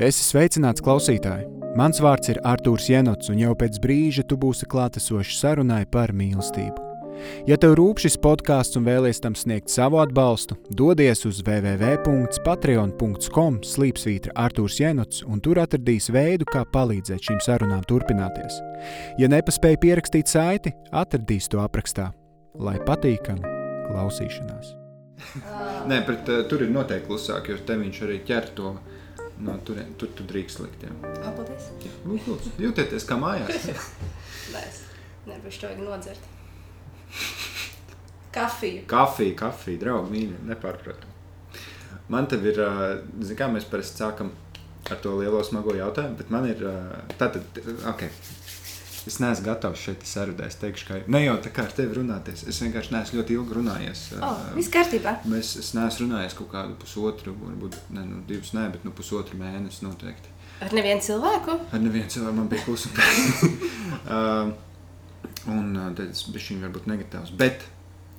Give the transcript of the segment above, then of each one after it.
Esi sveicināts klausītāji! Mans vārds ir Artūrs Jenots, un jau pēc brīža tu būsi klātesošs sarunai par mīlestību. Ja tev rūp šis podkāsts un vēlies tam sniegt savu atbalstu, dodies uz www.patreon.com slīpsvītra Artūrs Jenots, un tur atradīs veidu, kā palīdzēt šīm sarunām turpināties. Ja nepaspēji pierakstīt saiti, atradīs to aprakstā. Lai patīkami klausīšanās! Nē, bet uh, tur ir noteikti klusāk, jo te viņš arī ķer to. No, tur, tur tu drīkst likt. Jā. Paldies. Lūdzu, lūdzu, Jūtieties kā mājās. Nē, es nevaru to nodzert. Kafiju. Kafija, kafija, draugi, mīļi, nepārprotam. Man te ir, ā, zini, kā mēs parasti sākam ar to lielo smago jautājumu, bet man ir, tātad, ok, es neesmu gatavs šeit sarunāt. Es teikšu, ka ne jau tā kā ar tevi runāties, es vienkārši neesmu ļoti ilgi runājies. O, ā, viss kārtībā. Mēs, es neesmu runājis kaut kādu pusotru, varbūt ne, nu, divus, ne, bet nu, pusotru mēnesi noteikti. Ar nevienu cilvēku? Ar nevienu cilvēku man bija klusums. uh, un uh, tad es biju varbūt negatīvs. Bet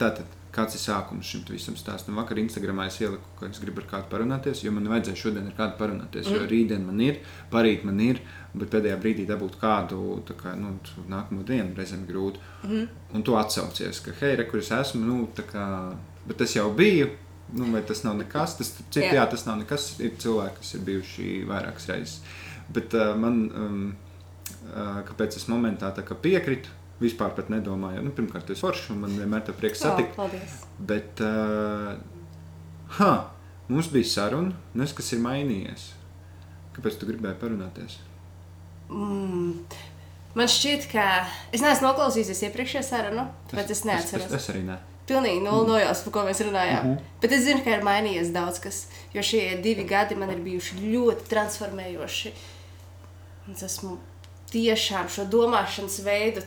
tātad, kāds ir sākums šim visam stāstam? Vakar Instagramā es ieliku, ka es gribu ar kādu parunāties, jo man vajadzēja šodien ar kādu parunāties. Mm. Jo rītdien man ir, parīt man ir, bet pēdējā brīdī dabūt kādu kā, nu, nākamo dienu reizēm grūti. Mm. Un tu atsaucies, ka, hei, re, kur es esmu, nu, kā, bet tas jau biju. Nu, vai tas nav nekas? Tas, cik, Jā. jā, tas nav nekas. Ir cilvēki, kas ir bijuši vairākas reizes. Bet uh, man, um, uh, kāpēc es momentā tā kā piekritu, vispār pat nedomāju. Nu, pirmkārt, tas ir forši, un man vienmēr ir prieks satikt. paldies. Bet, uh, ha, mums bija saruna, nes kas ir mainījies. Kāpēc tu gribēji parunāties? Mm. Man šķiet, ka es neesmu noklausījies iepriekšējā sarunu, bet es Es, neatceros. es arī ne. Pilnīgi nulle nojausmu, par ko mēs runājām. Uh -huh. Bet es zinu, ka ir mainījies daudz kas. Jo šie divi gadi man ir bijuši ļoti transformējoši. Un es esmu tiešām šo domāšanas veidu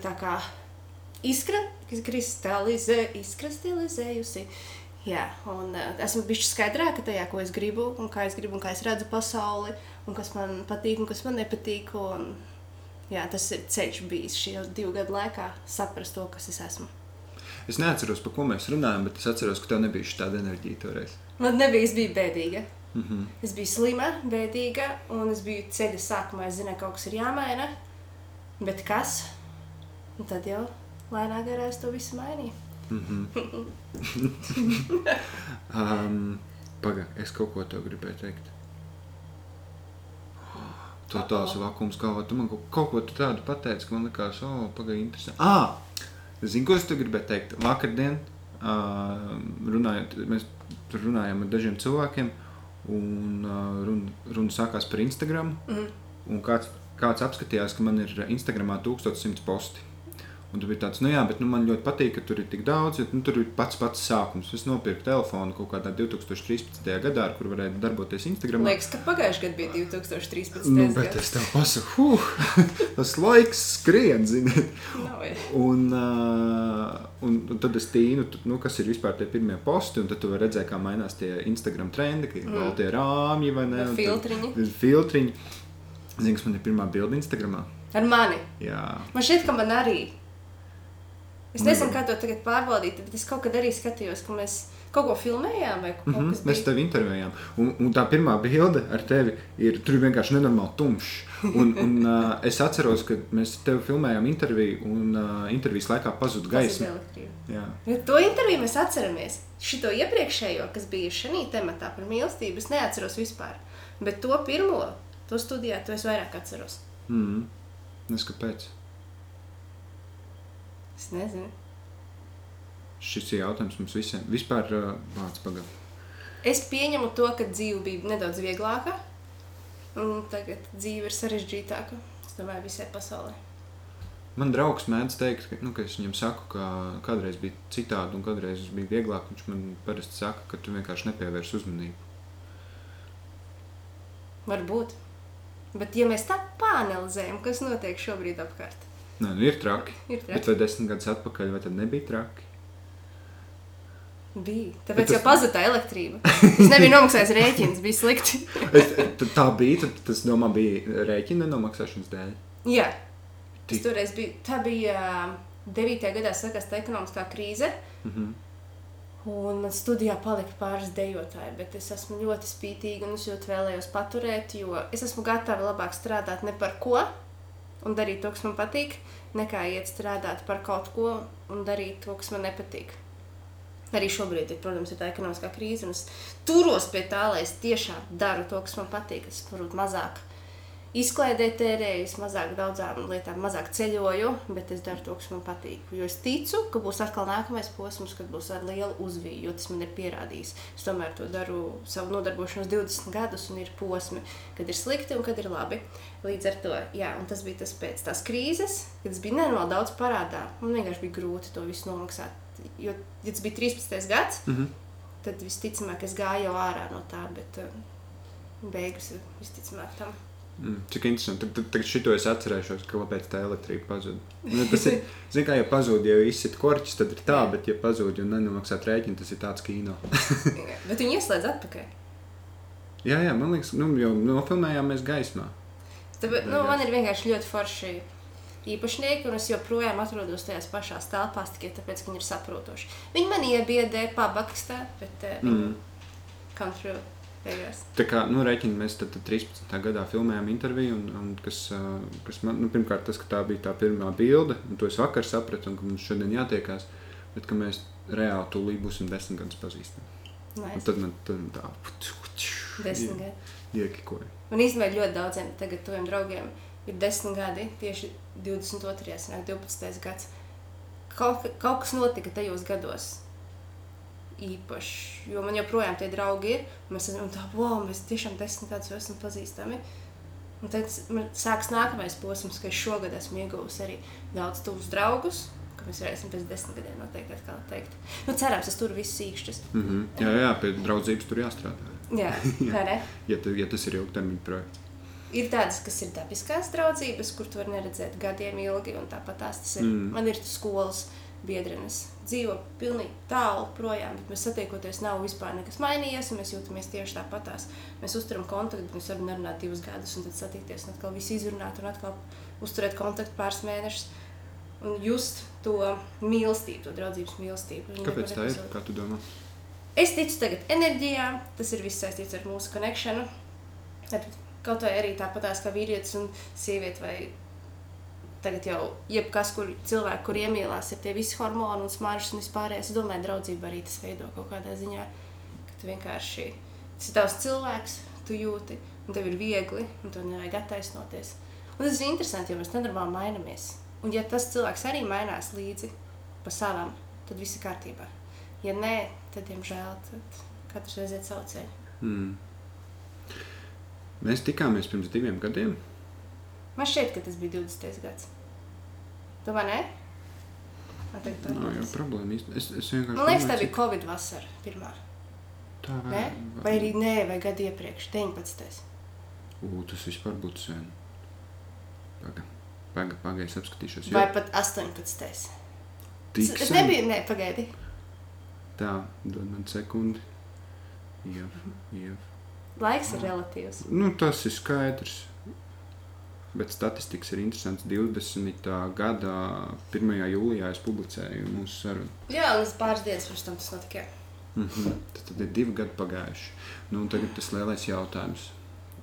izkra, izkristalizē, izkristalizējusi. Jā, un uh, esmu bijusi skaidrāka tajā, ko es gribu, un kā es gribu, un kā es redzu pasauli, un kas man patīk, un kas man nepatīk. Un, jā, tas ir ceļš bijis šī divu gadu laikā, saprast to, kas es esmu. Es neatceros, par ko mēs runājam, bet es atceros, ka tev nebija šī tāda enerģija toreiz. Man nebija, es biju bēdīga. Mm -hmm. Es biju slima, bēdīga, un es biju ceļa sākumā. Es zināju, ka kaut kas ir jāmaina. Bet kas? Un tad jau lēnām garā es to visu mainīju. Mm -hmm. um, Pagaid, es kaut ko tev gribēju teikt. To tās vakums, kā tu man kaut, kaut ko tādu pateici, ka man likās, o, oh, pagaidi, interesanti. Ah, zini, ko es tev gribēju teikt? Vakardien, uh, runājot, mēs tur runājām ar dažiem cilvēkiem, un uh, runa, runa sākās par Instagram. Mm. Un kāds, kāds apskatījās, ka man ir Instagramā 1100 posti. Un tur bija tāds, nu jā, bet nu, man ļoti patīk, ka tur ir tik daudz, jo nu, tur ir pats pats sākums. Es nopirku telefonu kaut kādā 2013. gadā, kur varēja darboties Instagram. Liekas, ka pagājušajā gadā bija 2013. Nu, bet es tev pasaku, huh, tas laiks skrien, zini. Nav, jā. Un, uh, un, un tad es tīnu, tu- nu, kas ir vispār tie pirmie posti, un tad tu vari redzēt, kā mainās tie Instagram trendi, ka ir mm. vēl tie rāmji vai ne. Vai tad filtriņi. ir Filtriņi. Zini, kas man ir pirmā bilde Instagramā? Ar mani. Jā. Man šķiet, ka man arī. Es Nu, nezinu, kā to tagad pārbaudīt, bet es kaut kad arī skatījos, ka mēs kaut ko filmējām vai kaut Mm -hmm, kas mēs tevi intervējām. Un, un tā pirmā bilde ar tevi ir tur vienkārši nenormāli tumšs. Un, un, uh, es atceros, ka mēs tevi filmējām interviju, un uh, intervijas laikā pazuda gaisma. Jo To interviju mēs atceramies. Šito iepriekšējo, kas bija šajā tematā par mīlestību, es neatceros vispār. Bet to pirmo, to studijā, to es vairāk atceros. Mm. Nezinu, kāpēc. Es nezinu. Šis ir jautājums mums visiem. Vispār uh, vārds pagaidi. Es pieņemu to, ka dzīve bija nedaudz vieglāka, un tagad dzīve ir sarežģītāka. Es domāju, visai pasaulē. Man draugs mēdz teikt, ka, nu, ka es viņam saku, ka kādreiz bija citādi un kādreiz bija vieglāk. Viņš man parasti saka, ka tu vienkārši nepievērsi uzmanību. Varbūt. Bet, ja mēs tā pāanalizējam, kas notiek šobrīd apkārt, Nē, nu, ir traki. ir Bet traki. vai desmit gadus atpakaļ, vai tad nebija traki? Bija. Bet Tāpēc tas- jau pazuda elektrība. Es nebiju nomaksājis rēķinus, bija slikti. Tā bija, tad tas domā bija rēķina nenomaksāšanas dēļ. Jā, Tik- toreiz bija. Tā bija 9. gadā, sākās tā ekonomiskā krīze. Mhm. Un man studijā palika pāris dejotāji, bet es esmu ļoti spītīga un es ļoti vēlējos paturēt, jo es esmu gatava labāk strādāt ne par ko un darīt to, kas man patīk, nekā iet strādāt par kaut ko un darīt to, kas man nepatīk. Arī šobrīd, ir, protams, ir tā ekonomiskā krīze, un es turos pie tā, lai es tiešām daru to, kas man patīk. Es varbūt mazāk izklaidē tērēju, es mazāk daudzām lietām, mazāk ceļoju, bet es daru to, kas man patīk. Jo es ticu, ka būs atkal nākamais posms, kad būs ar lielu uzviju, jo tas man ir pierādījis. Es tomēr to daru savu nodarbošanos 20 gadus, un ir posmi, kad ir slikti un kad ir labi. Līdz ar to, jā, un tas bija tas pēc tās krīzes, kad es biju nenormāli daudz parādā. Man vienkārši bija grūti to visu nomaksāt. Jo, ja tas bija 13. gads, mm -hmm. tad visticamāk es gāju jau ārā no tā, bet uh, beigas visticamāk tam. Mm, cik interesanti. Tad, tad šito es atcerēšos, kāpēc tā elektrība pazuda. Nu, tas ir, zin, kā, ja pazūd, ja izsit korķis, tad ir tā, jā. bet ja pazūd un nenomaksāt rēķinu, tas ir tāds kino. bet viņi ieslēdz atpakaļ. Jā, jā, man liekas, nu, jau nofilmējām mēs gaismā. Tāpēc, nu, man ir vienkārši ļoti forši īpašnieki, un es joprojām atrodos tajās pašās telpās, tikai tāpēc, ka viņi ir saprotoši. Viņi man iebiedē, pabakstē, bet uh, mm. come through. Beigās. Tā kā nu, rēķina, mēs tad, tad 13. gadā filmējām interviju, un, un kas, kas man, nu, pirmkārt tas, ka tā bija tā pirmā bilde, un to es vakar sapratu, un ka mums šodien jātiekās, bet ka mēs reāli tūlīt būsim desmit gadus pazīstami. Nice. Tad man tad tā desmit gadi. Iekikoja. Un īstenībā ļoti daudziem tagad tuviem draugiem ir desmit gadi, tieši 22. un 12. gads. Kaut, kaut kas notika tajos gados īpašs. Jo man joprojām tie draugi ir. Mēs esam tādi, wow, mēs tiešām desmit gadus esam pazīstami. Un tad sāksies nākamais posms, ka es šogad esmu ieguvusi arī daudz tuvus draugus. Mēs varēsim pēc desmit gadiem noteikti atkal teikt. Nu, cerams, es tur viss īkšķis. Mm -hmm. Jā, jā, pie draudzības tur jāstrādā. Jā, jā. Ne? ja, tu, ja tas ir ilgtermiņa projekts. Ir tādas, kas ir dabiskās draudzības, kur tu vari neredzēt gadiem ilgi, un tāpat tās tas ir. Mm. Man ir skolas biedrenes dzīvo pilnīgi tālu projām, bet mēs satiekoties nav vispār nekas mainījies, un mēs jūtamies tieši tāpatās. Mēs uzturam kontaktu, bet mēs varam nerunāt divus gadus, un tad satikties un atkal visu izrunāt, un atkal uzturēt kontaktu pāris mēnešus. Un just to mīlestību, to draudzības mīlestību. Kāpēc tā ir? Kā tu domā? Es ticu tagad enerģijā, tas ir viss saistīts ar mūsu konekšanu. Kaut vai arī tāpatās kā vīrietis un sieviete vai tagad jau jebkas, kur cilvēki, kur iemīlās, ir tie visi hormoni un smaržas un vispārējais. Es domāju, draudzība arī tas veido kaut kādā ziņā, ka tu vienkārši tas ir tavs cilvēks, tu jūti, un tev ir viegli, un tev nevajag attaisnoties. Un tas ir interesanti, jo mēs nenormāli mainamies. Un ja tas cilvēks arī mainās līdzi pa savam, tad viss ir kārtībā. Ja nē, tad, diemžēl, tad katrs aiziet savu ceļu. Mm. Mēs tikāmies pirms diviem gadiem. Man šķiet, ka tas bija 20. gads. Tu vai ne? Nav jau problēma. Es, es vienkārši. Man liekas, tā bija Covid vasara pirmā. Tā vai, ne? vai arī nē, vai gadu iepriekš, 19. U, tas vispār būtu sen. Paga, paga, paga es apskatīšos. Jo... Vai pat 18. Tik es nebiju, ne, pagaidi. Tā, dod man sekundi. Jā, jā. Laiks ir relatīvs. Nu, tas ir skaidrs bet statistikas ir interesants. 20. gada 1. jūlijā es publicēju mūsu sarunu. Jā, un pāris dienas pirms tam tas notika. Mm -hmm. tad, tad ir divi gadi pagājuši. Nu, tagad tas lielais jautājums.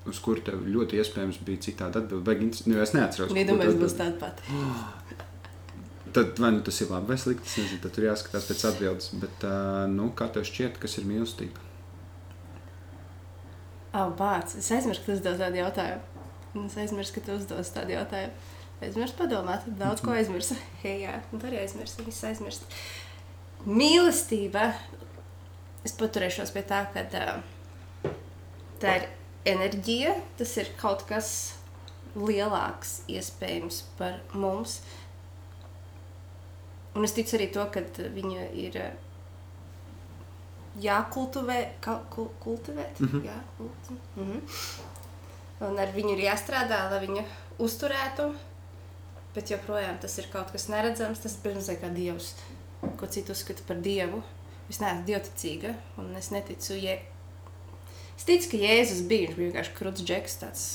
Uz kuru tev ļoti iespējams bija citādi atbildēt. Nu, es neatceros, kāda ir. Domāju, būs tāda pati. Tad vai nu tas ir labi vai slikti, es nezinu, tad tur jāskatās pēc atbildes. Bet, uh, nu, kā tev šķiet, kas ir mīlestība? Oh, bāc, es aizmirsu, ka tas uzdod tādu jautājumu. Es aizmirsu, ka tu uzdos tādu jautājumu. Aizmirsu padomāt, daudz ko aizmirsu. Hei, jā, un arī aizmirsu, viss aizmirst. Mīlestība. Es paturēšos pie tā, ka tā, tā ir enerģija, tas ir kaut kas lielāks iespējams par mums. Un es ticu arī to, ka viņa ir jākultivē, kultivēt. Mm -hmm. Jā, kultivēt. Mm -hmm un ar viņu ir jāstrādā, lai viņu uzturētu. Bet joprojām tas ir kaut kas neredzams. Tas ir pirms kā dievs, ko citu uzskata par dievu. Es neesmu dievticīga, un es neticu. Je... Es ticu, ka Jēzus bija. Viņš bija vienkārši krūts džeks, tāds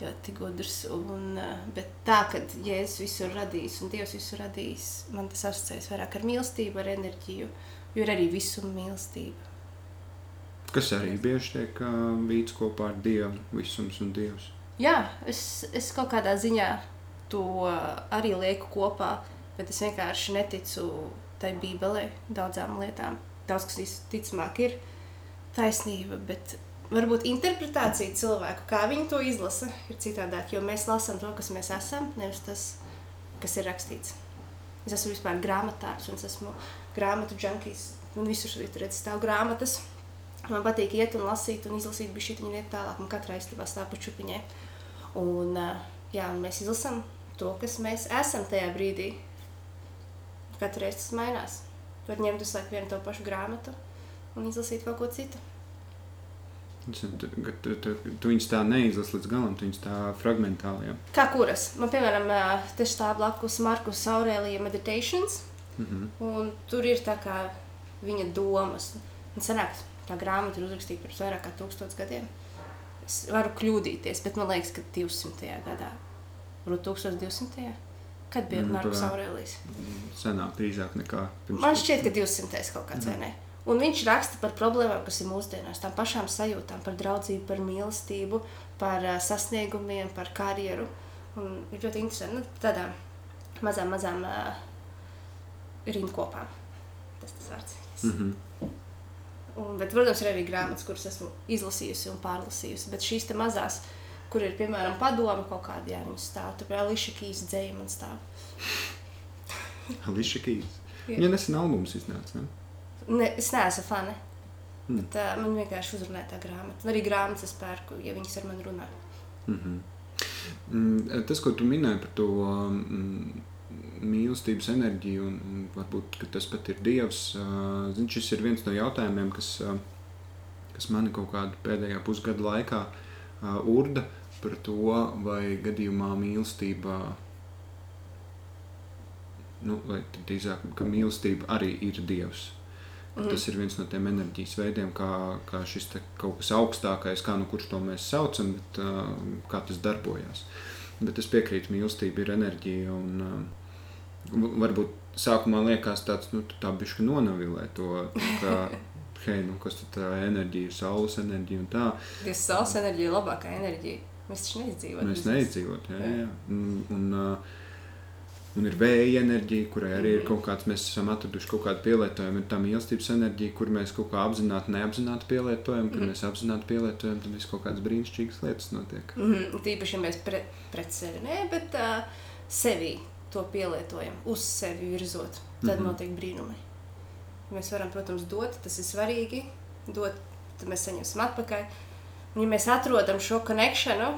ļoti gudrs. Un, bet tā, ka Jēzus visu radījis un Dievs visu radījis, man tas asociējas vairāk ar mīlestību, ar enerģiju jo ir arī visuma mīlestība. Kas arī bieži tiek vīts kopā ar Dievu, visums un Dievs. Jā, es, es kaut kādā ziņā to arī lieku kopā, bet es vienkārši neticu tai Bībelē daudzām lietām. Daudz kas tic- ticamāk ir taisnība, bet varbūt interpretācija cilvēku, kā viņi to izlasa, ir citādāk, jo mēs lasām to, kas mēs esam, nevis tas, kas ir rakstīts. Es esmu vispār grāmatārs, un es esmu grāmatu džankijs. Man visur šeit redz stāv grāmatas. Man patīk iet un lasīt, un izlasīt bišķi viņa iet tālāk, un katrā istabā stāv pa čupiņai. Un, jā, un mēs izlasām to, kas mēs esam tajā brīdī. Katru reizi tas mainās. Var ņemt uz laiku vienu to pašu grāmatu un izlasīt kaut ko citu. Tu, tu, tu, tu viņus tā neizlasi līdz galam, tu viņus tā fragmentāli. Jā. Kā kuras? Man, piemēram, ā, te stāv blakus Markus Aurēlija Meditations, Mhm. un tur ir tā kā viņa domas. Un sanāk, tā grāmata ir uzrakstīta pirms vairāk kā tūkstots gadiem. Es varu kļūdīties, bet man liekas, ka 200. gadā, varbūt 1200. Kad bija Mm, Markus tā. Aurēlijs? Senāk, drīzāk nekā pirms Man šķiet, ka 200 kaut kāds vai ne. Un viņš raksta par problēmām, kas ir mūsdienās, tām pašām sajūtām, par draudzību, par mīlestību, par uh, sasniegumiem, par karjeru. Un ir ļoti interesanti. Nu, tādām mazām, mazām uh, rindkopām. Tas tas vārds. Mhm. Un, bet, protams, ir arī grāmatas, kuras esmu izlasījusi un pārlasījusi. Bet šīs mazās, kur ir piemēram padoma kaut kāda, jā, viņas stāv. Tur bija Ališa Kīs dzēja man stāv. Ališa Kīs. Viņa nesen albums iznāca. Ne? Ne, es neesmu fani. Mm. Bet, uh, man vienkārši uzrunāja tā grāmata. Arī grāmatas es pērku, ja viņas ar mani runā. Mhm. Mm, Tas, ko tu minēji par to mm, mīlestības enerģiju, un, un varbūt tas pat ir Dievs, zin, šis ir viens no jautājumiem, kas, kas mani kaut kādā pēdējā pusgada laikā urda par to, vai gadījumā mīlestība, nu, vai drīzāk, ka mīlestība arī ir Dievs. Mm. Tas ir viens no tiem enerģijas veidiem, kā, kā šis kaut kas augstākais, kā nu kurš to mēs saucam, bet uh, kā tas darbojas. Bet es piekrītu, mīlestība ir enerģija. Un, uh, varbūt sākumā liekas, tāds, nu, tā bišķi nonavilē to, ka, hei, nu, kas tad tā enerģija saules enerģija un tā. Tas saules enerģija ir labākā enerģija. Mēs taču neizdzīvojam. Mēs neizdzīvot, jā, jā. Un, un, uh, un ir vēja enerģija, kurai arī ir kaut kāds, mēs esam atraduši kaut kādu pielietojumu. Ir tā mīlestības enerģija, kur mēs kaut kā apzināti, neapzināti pielietojam. Kad mm. mēs apzināti pielietojam, tad viss kaut kādas brīnišķīgas lietas notiek. Mm -hmm. Tīpaši, ja mēs pre, pret sevi nē, bet uh, sevi to pielietojam, uz sevi virzot, tad mm. -hmm. notiek brīnumi. Mēs varam, protams, dot, tas ir svarīgi. Dot, tad mēs saņemsim atpakaļ. Un, ja mēs atrodam šo konekšanu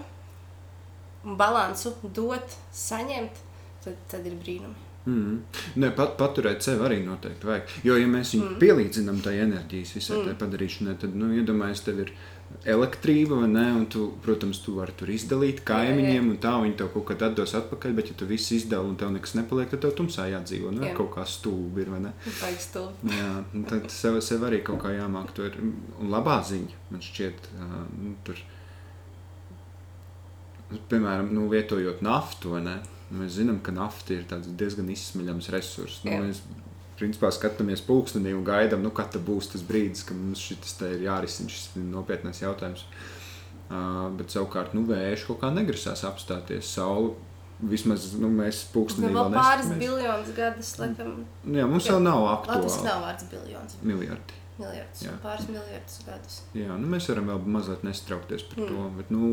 balansu, dot, saņemt, tad, tad ir brīnumi. Mm. Ne, pat, paturēt sevi arī noteikti vajag. Jo, ja mēs viņu mm. pielīdzinām tai enerģijas visai mm. padarīšanai, tad, nu, iedomājieties, tev ir elektrība, vai ne? Un tu, protams, tu vari tur izdalīt kaimiņiem, un tā viņi tev kaut kad atdos atpakaļ. Bet, ja tu visu izdali un tev nekas nepaliek, tad tev tumsā jādzīvo. Nu, Jā. kaut kā stulbi ir, vai ne? Jā, tad sev, sev arī kaut kā jāmāk to ir. Un labā ziņa, man šķiet, uh, tur, piemēram, nu, lietojot naftu, vai ne? Mēs zinām, ka nafta ir diezgan izsmeļams resurss. Nu, mēs principā skatāmies pulkstenī un gaidām, nu, kad būs tas brīdis, kad mums šis ir jārisina šis nopietnais jautājums. Uh, bet savukārt, nu, vējš kaut kā negrasās apstāties. Saula vismaz nu, mēs pulkstenī Vēl vēl pāris biljonus gadus, laikam, Nu, Jā, mums vēl nav Latvijas aktuāli nav vārds biljons. miljardi. Miljardus, pāris miljardus gadus. Jā, nu mēs varam vēl mazliet nestraukties par mm. To. Bet, nu,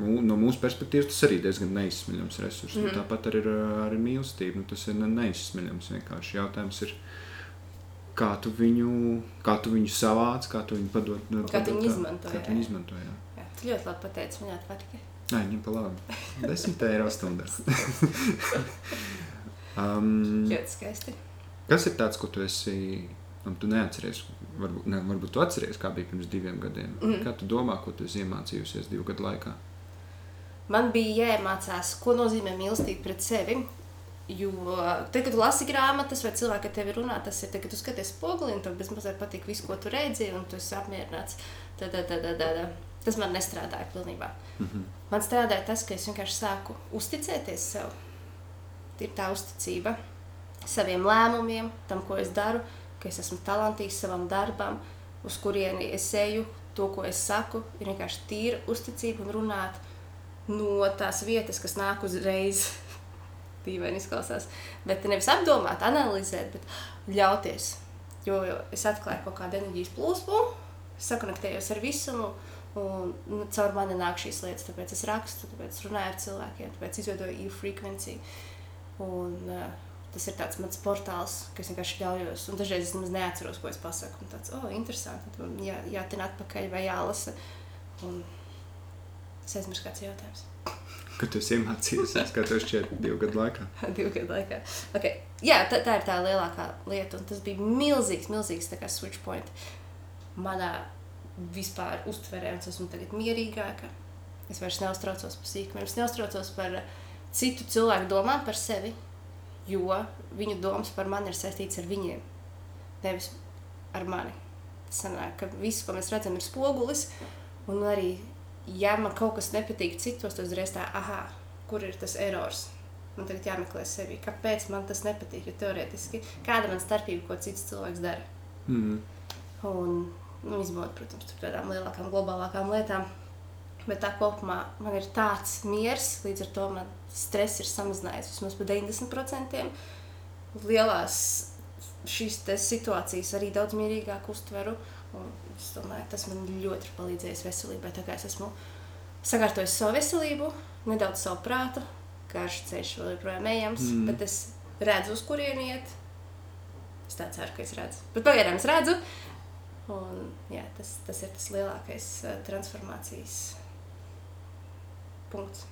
mū, no mūsu perspektīvas tas arī diezgan neizsmeļams resurss. Mm. Mm. Nu, tāpat arī ir ar mīlestību. Nu, tas ir ne- neizsmeļams. Vienkārši jautājums ir, kā tu viņu, kā tu viņu savāc, kā tu viņu padod. nu, Kā tu padod viņu izmanto, Kā tu viņu izmanto, jā. Jā, tu ļoti labi pateici, man jāatpatika. Nē, ņem pa labi. Desmit eiro stundā. um, Ļoti skaisti. kas ir tāds, ko tu esi, un tu neatceries? Varbūt, ne, varbūt tu atceries, kā bija pirms diviem gadiem. Mm. Kā tu domā, ko tu iemācījusies divu gadu laikā? Man bija jāiemācās, ko nozīmē mīlestība pret sevi. Jo tad, kad lasi grāmatas, vai cilvēki ar tevi runā, tas ir tad, kad tu skaties spoguli, un tev bezmazliet patīk viss, ko tu redzi, un tu esi apmierināts. Tad, tad, tad, tad, tad. Tas man nestrādāja pilnībā. Mm -hmm. Man strādāja tas, ka es vienkārši sāku uzticēties sev. Ir tā uzticība saviem lēmumiem, tam, ko es daru. Ka es esmu talantīgs savam darbam, uz kurieni es eju, to, ko es saku, ir vienkārši tīra uzticība un runāt no tās vietas, kas nāk uzreiz. Dīvaini izklausās. Bet nevis apdomāt, analizēt, bet ļauties. Jo, jo es atklāju kaut kādu enerģijas plūsmu, sakonektējos ar visumu, un nu, caur mani nāk šīs lietas. Tāpēc es rakstu, tāpēc runāju ar cilvēkiem, tāpēc izveidoju e-frequency. Un, uh, tas ir tāds mans portāls, kas vienkārši ļaujos. Un dažreiz es nemaz neatceros, ko es pasaku. Un tāds, oh, interesanti. Tad jā, jātin atpakaļ vai jālasa. Un es aizmirsu kāds jautājums. Kad tu iemācījies, kā tev šķiet divu gadu laikā? Divu gadu laikā. Okay. Jā, tā, tā ir tā lielākā lieta. Un tas bija milzīgs, milzīgs tā kā switch point manā vispār uztverē. Un es esmu tagad mierīgāka. Es vairs neuztraucos par sīkumiem. Es neuztraucos par citu cilvēku domām par sevi jo viņu domas par mani ir saistītas ar viņiem, nevis ar mani. Sanāk, ka viss, ko mēs redzam, ir spogulis, un arī, ja man kaut kas nepatīk citos, tad uzreiz tā, ah, kur ir tas erors? Man tagad jāmeklē sevi, kāpēc man tas nepatīk, jo teorētiski kāda man starpība, ko cits cilvēks dara. Mm. Un, nu, izmot, protams, tādām lielākām, globālākām lietām, Bet tā kopumā man ir tāds miers, līdz ar to man stress ir samazinājies vismaz par 90%. Lielās šīs situācijas arī daudz mierīgāk uztveru. Es domāju, tas man ļoti ir palīdzējis veselībai. Tā kā es esmu sakārtojis savu veselību, nedaudz savu prātu, karš ceļš vēl joprojām ejams, mm. bet es redzu, uz kurieni iet. Es tā ceru, ka es redzu. Bet pagaidām es redzu. Un, jā, tas, tas ir tas lielākais uh, transformācijas Punkts.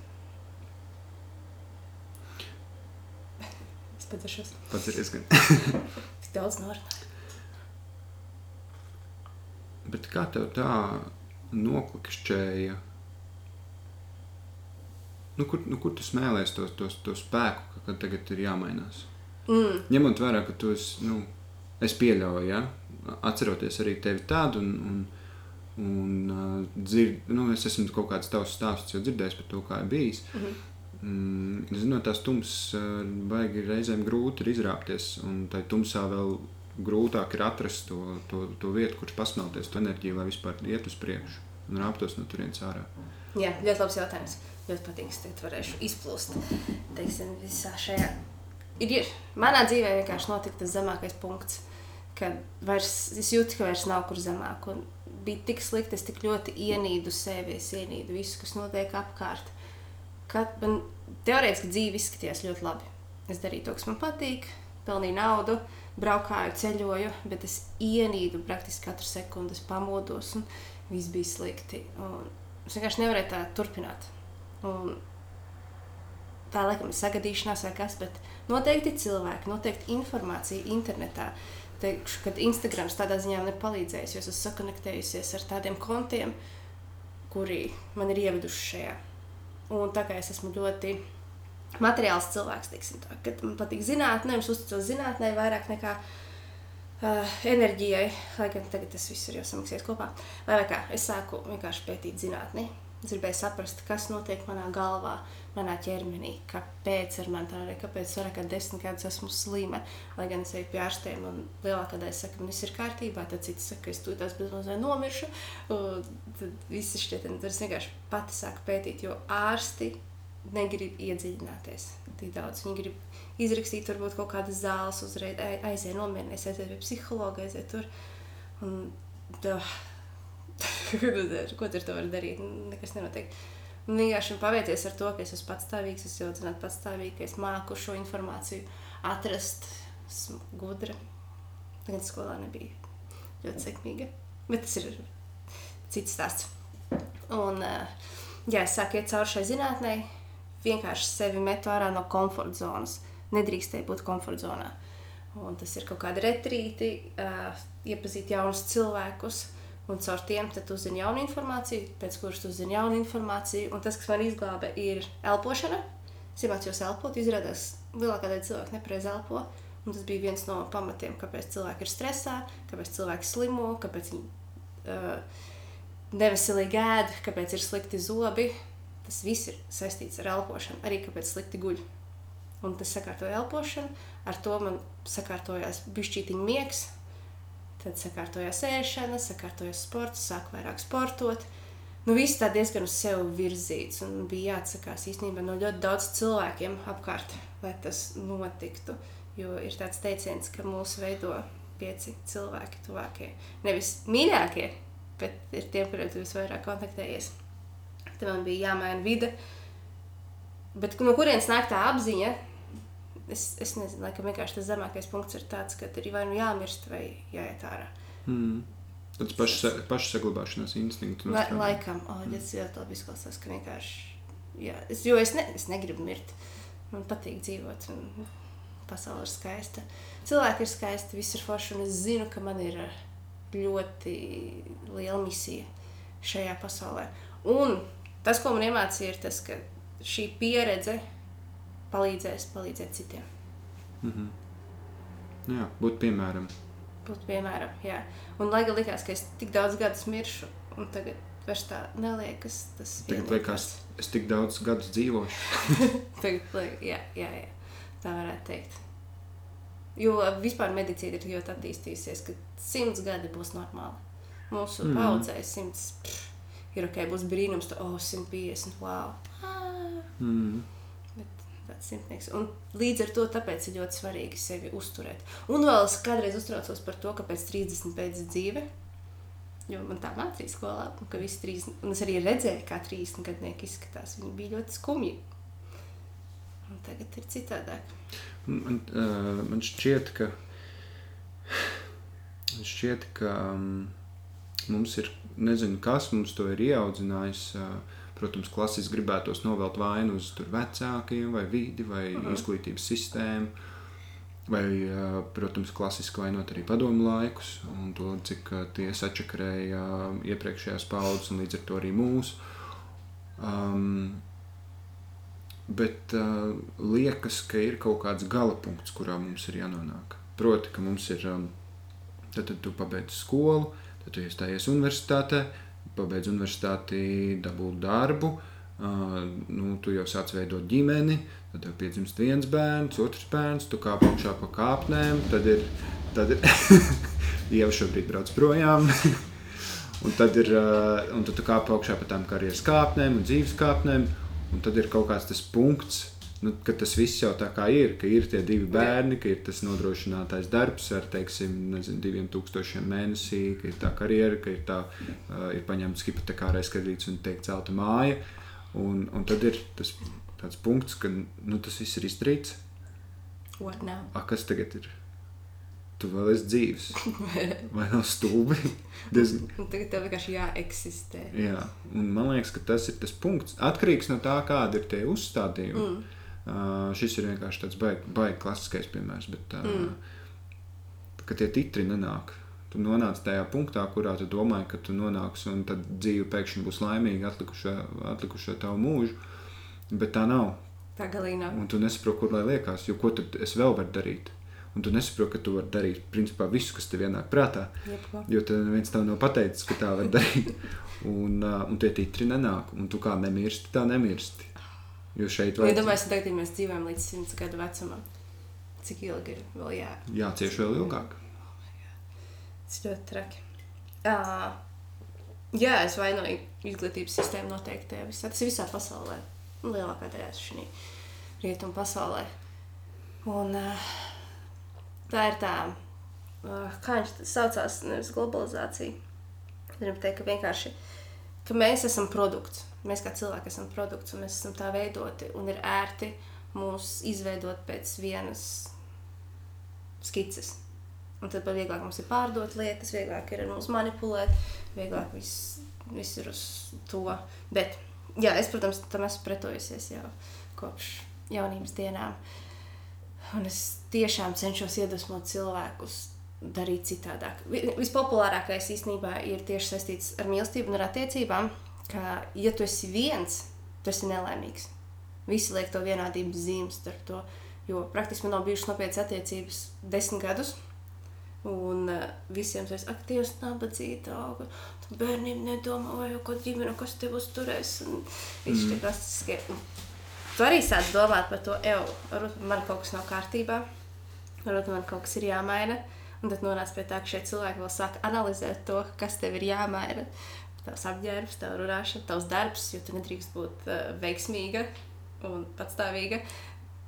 es padzeršos. Padzeries gan. Tik daudz norunāju. Bet kā tev tā noklikšķēja? Nu, kur, nu, kur tu smēlējies to, to, to spēku, kad tagad ir jāmainās? Mm. Ņemot vērā, ka tu esi, nu, es pieļauju, ja? atceroties arī tevi tādu un, un Un, uh, dzird, nu, es esmu kaut kāds tavs stāsts, jau dzirdējis par to, kā ir bijis. Mm -hmm. Mm, zinot, tās tumsas uh, baigi reizēm grūti ir izrāpties, un tai tumsā vēl grūtāk ir atrast to, to, to vietu, kur pasmelties, to enerģiju, lai vispār iet uz priekšu un rāptos no turienes ārā. Jā, ļoti labs jautājums. Ļoti patīk, ka varēšu izplūst. Teiksim, visā šajā. Ir, ir. Manā dzīvē vienkārši notika tas zemākais punkts, kad vairs, es jūtu, ka vairs nav kur zemāk. Un bija tik slikti, es tik ļoti ienīdu sevi, es ienīdu visu, kas notiek apkārt. Kad man teorētiski dzīve izskatījās ļoti labi. Es darīju to, kas man patīk, pelnīju naudu, braukāju, ceļoju, bet es ienīdu praktiski katru sekundi, es pamodos un viss bija slikti. Un es vienkārši nevarēju tā turpināt. Un tā laikam ir sagadīšanās vai kas, bet noteikti cilvēki, noteikti informācija internetā teikšu, ka Instagrams tādā ziņā man ir palīdzējis, jo es esmu sakonektējusies ar tādiem kontiem, kuri man ir ieveduši šajā. Un tā kā es esmu ļoti materiāls cilvēks, teiksim, tā, kad man patīk zinātnē, es uzticos zinātnē vairāk nekā uh, enerģijai, lai gan tagad tas viss ir jau samaksies kopā. Vai kā es sāku vienkārši pētīt zinātni, es gribēju saprast, kas notiek manā galvā, manā ķermenī, kāpēc ar mani tā ir, kāpēc vairāk kā desmit gadus esmu slima. Lai gan es eju pie ārstiem, un lielākā daļa saka, ka viss ir kārtībā, tad cits saka, ka es tūlīt bezmazliet nomiršu. Tad viss šķiet, tad es vienkārši pati sāku pētīt, jo ārsti negrib iedziļināties tik daudz. Viņi grib izrakstīt varbūt kaut kādas zāles, uzreiz aiziet nomierināties, aiziet pie psihologa, aiziet tur. Un, tā, ko tur tu vari darīt? Nekas nenotiek. Un vienkārši pavieties ar to, ka es esmu patstāvīgs, es jau zinu, patstāvīgi, ka es māku šo informāciju atrast. Esmu gudra. Tagad skolā nebija ļoti sekmīga. Bet tas ir cits stāsts. Un, jā, es sāku iet cauri šai zinātnē, vienkārši sevi metu ārā no komforta zonas. Nedrīkstēju būt komforta zonā. Un tas ir kaut kāda retrīti, uh, iepazīt jaunus cilvēkus, Un caur tiem tu uzzini jaunu informāciju, pēc kuras tu uzzini jaunu informāciju. Un tas, kas man izglāba, ir elpošana. Es iemācījos elpot, izrādās, lielākā daļa cilvēku nepareizi elpo. Un tas bija viens no pamatiem, kāpēc cilvēki ir stresā, kāpēc cilvēki slimo, kāpēc viņi uh, neveselīgi ēd, kāpēc ir slikti zobi. Tas viss ir saistīts ar elpošanu, arī kāpēc slikti guļ. Un tas sakārtoja elpošanu, ar to man sakārtojās bišķītiņa miegs, Tad sakārtojās ēšana, sakārtojās sports, sāku vairāk sportot. Nu, viss tā diezgan uz sevi virzīts, un bija jāatsakās īstenībā no ļoti daudz cilvēkiem apkārt, lai tas notiktu. Jo ir tāds teiciens, ka mūsu veido pieci cilvēki, tuvākie. Nevis mīļākie, bet ir tie, kuriem tu visvairāk kontaktējies. Tad man bija jāmaina vide. Bet no kurienes nāk tā apziņa? Es, es nezinu, laikam vienkārši tas zemākais punkts ir tāds, ka ir vai nu jāmirst, vai jāiet ārā. Mm. Tas pašs pašsaglabāšanās instinkts. La, laikam, oh, mm. es jau tādu izklausās, ka vienkārši, jā, es, jo es, ne, es negribu mirt. Man patīk dzīvot, un pasaule ir skaista. Cilvēki ir skaisti, viss ir forši, un es zinu, ka man ir ļoti liela misija šajā pasaulē. Un tas, ko man iemācīja, ir tas, ka šī pieredze palīdzēs palīdzēt citiem. Mm -hmm. Jā, būt piemēram. Būt piemēram, jā. Un lai gan likās, ka es tik daudz gadus miršu, un tagad vairs tā neliekas, tas tagad liekas, es tik daudz gadus dzīvošu. tagad, jā, jā, jā, tā varētu teikt. Jo vispār medicīna ir ļoti attīstījusies, ka simts gadi būs normāli. Mūsu mm. paudzē simts pff, ir ok, būs brīnums, ka oh, 150, wow. Ah. Mm tāds simtnieks. Un līdz ar to tāpēc ir ļoti svarīgi sevi uzturēt. Un vēl es kādreiz uztraucos par to, ka pēc 30 pēc dzīve, jo man tā mācīja skolā, ka visi 30, un es arī redzēju, kā 30 gadnieki izskatās. Viņi bija ļoti skumji. Un tagad ir citādāk. Man, uh, man šķiet, ka, man šķiet, ka um, mums ir, nezinu, kas mums to ir ieaudzinājis. Uh, Protams, klasiski gribētos novelt vainu uz vecākiem, vai vidi, vai uh -huh. izglītības sistēmu. Vai, protams, klasiski vainot arī padomu laikus un to, cik tie sačakarēja iepriekšējās paudzes un līdz ar to arī mūsu. Um, bet uh, liekas, ka ir kaut kāds gala punkts, kurā mums ir jānonāk. Proti, ka mums ir, um, tad, tad tu pabeidz skolu, tad tu iestājies universitātē, pabeidz universitāti, dabūt darbu, uh, nu, tu jau sāc veidot ģimeni, tad tev piedzimst viens bērns, otrs bērns, tu kāp augšā pa kāpnēm, tad ir, tad ir Ieva šobrīd brauc projām. un tad ir, uh, un tad tu kāp augšā pa tām karjeras kāpnēm un dzīves kāpnēm, un tad ir kaut kāds tas punkts, nu, ka tas viss jau tā kā ir, ka ir tie divi bērni, ka ir tas nodrošinātais darbs ar, teiksim, nezinu, diviem tūkstošiem mēnesī, ka ir tā karjera, ka ir, tā, uh, ir paņemts hipotekārais kredīts un tiek celta māja. Un, un tad ir tas tāds punkts, ka nu, tas viss ir izdarīts. A, kas tagad ir? Tu vēl esi dzīves. Vai nav stulbi? Diezgan... Tagad tev vienkārši jāeksistē. Jā, un man liekas, ka tas ir tas punkts. Atkarīgs no tā, kāda ir tie uzstādījumi. Mm Uh, šis ir vienkārši tāds baigi, baigi klasiskais piemērs, bet uh, mm. ka tie titri nenāk. Tu nonāc tajā punktā, kurā tu domā, ka tu nonāksi, un tad dzīve pēkšņi būs laimīga atlikušo, atlikušo tavu mūžu. Bet tā nav. Tā galīgi nav. Un tu nesaproti, kur lai liekas, jo ko tad es vēl varu darīt. Un tu nesaproti, ka tu vari darīt principā visu, kas tev ienāk prātā. Jebko. Jo tev neviens tev nav pateicis, ka tā var darīt. un, uh, un tie titri nenāk. Un tu kā nemirsti, tā nemirsti. Jo šeit vajag... Iedomājieties, ja tagad, ja mēs dzīvojam līdz 100 gadu vecumam, cik ilgi ir vēl jā... jācieš vēl ilgāk. Tas ļoti traki. Uh, jā, es vainoju izglītības sistēmu noteikti visā. Tas ir visā pasaulē. Lielākā daļā šī rietumu pasaulē. Un uh, tā ir tā, uh, kā viņš saucās, nevis globalizācija. Gribu teikt, ka vienkārši, ka mēs esam produkts mēs kā cilvēki esam produkts un mēs esam tā veidoti un ir ērti mūs izveidot pēc vienas skices. Un tad vieglāk mums ir pārdot lietas, vieglāk ir ar mums manipulēt, vieglāk viss, viss ir uz to. Bet, jā, es, protams, tam esmu pretojusies jau kopš jaunības dienām. Un es tiešām cenšos iedvesmot cilvēkus darīt citādāk. Vispopulārākais īstenībā ir tieši saistīts ar mīlestību un ar attiecībām ka, ja tu esi viens, tu esi nelaimīgs. Visi liek to vienādības zīmes starp to. Jo praktiski man nav bijušas nopietnas attiecības desmit gadus. Un uh, visiem ir aktīvs, nabadzīgs, auga. Tu bērniem nedomā, vai ko ģimene, kas tev uzturēs. Viss mm. šie klasiskie. Tu arī sāc domāt par to, ej, man kaut kas nav kārtībā, varbūt man kaut kas ir jāmaina. Un tad nonāca pie tā, ka šie cilvēki vēl sāk analizēt to, kas tev ir jāmaina. Tavs apģērbs, tavs runāšana, tavs darbs, jo tu nedrīkst būt uh, veiksmīga un patstāvīga.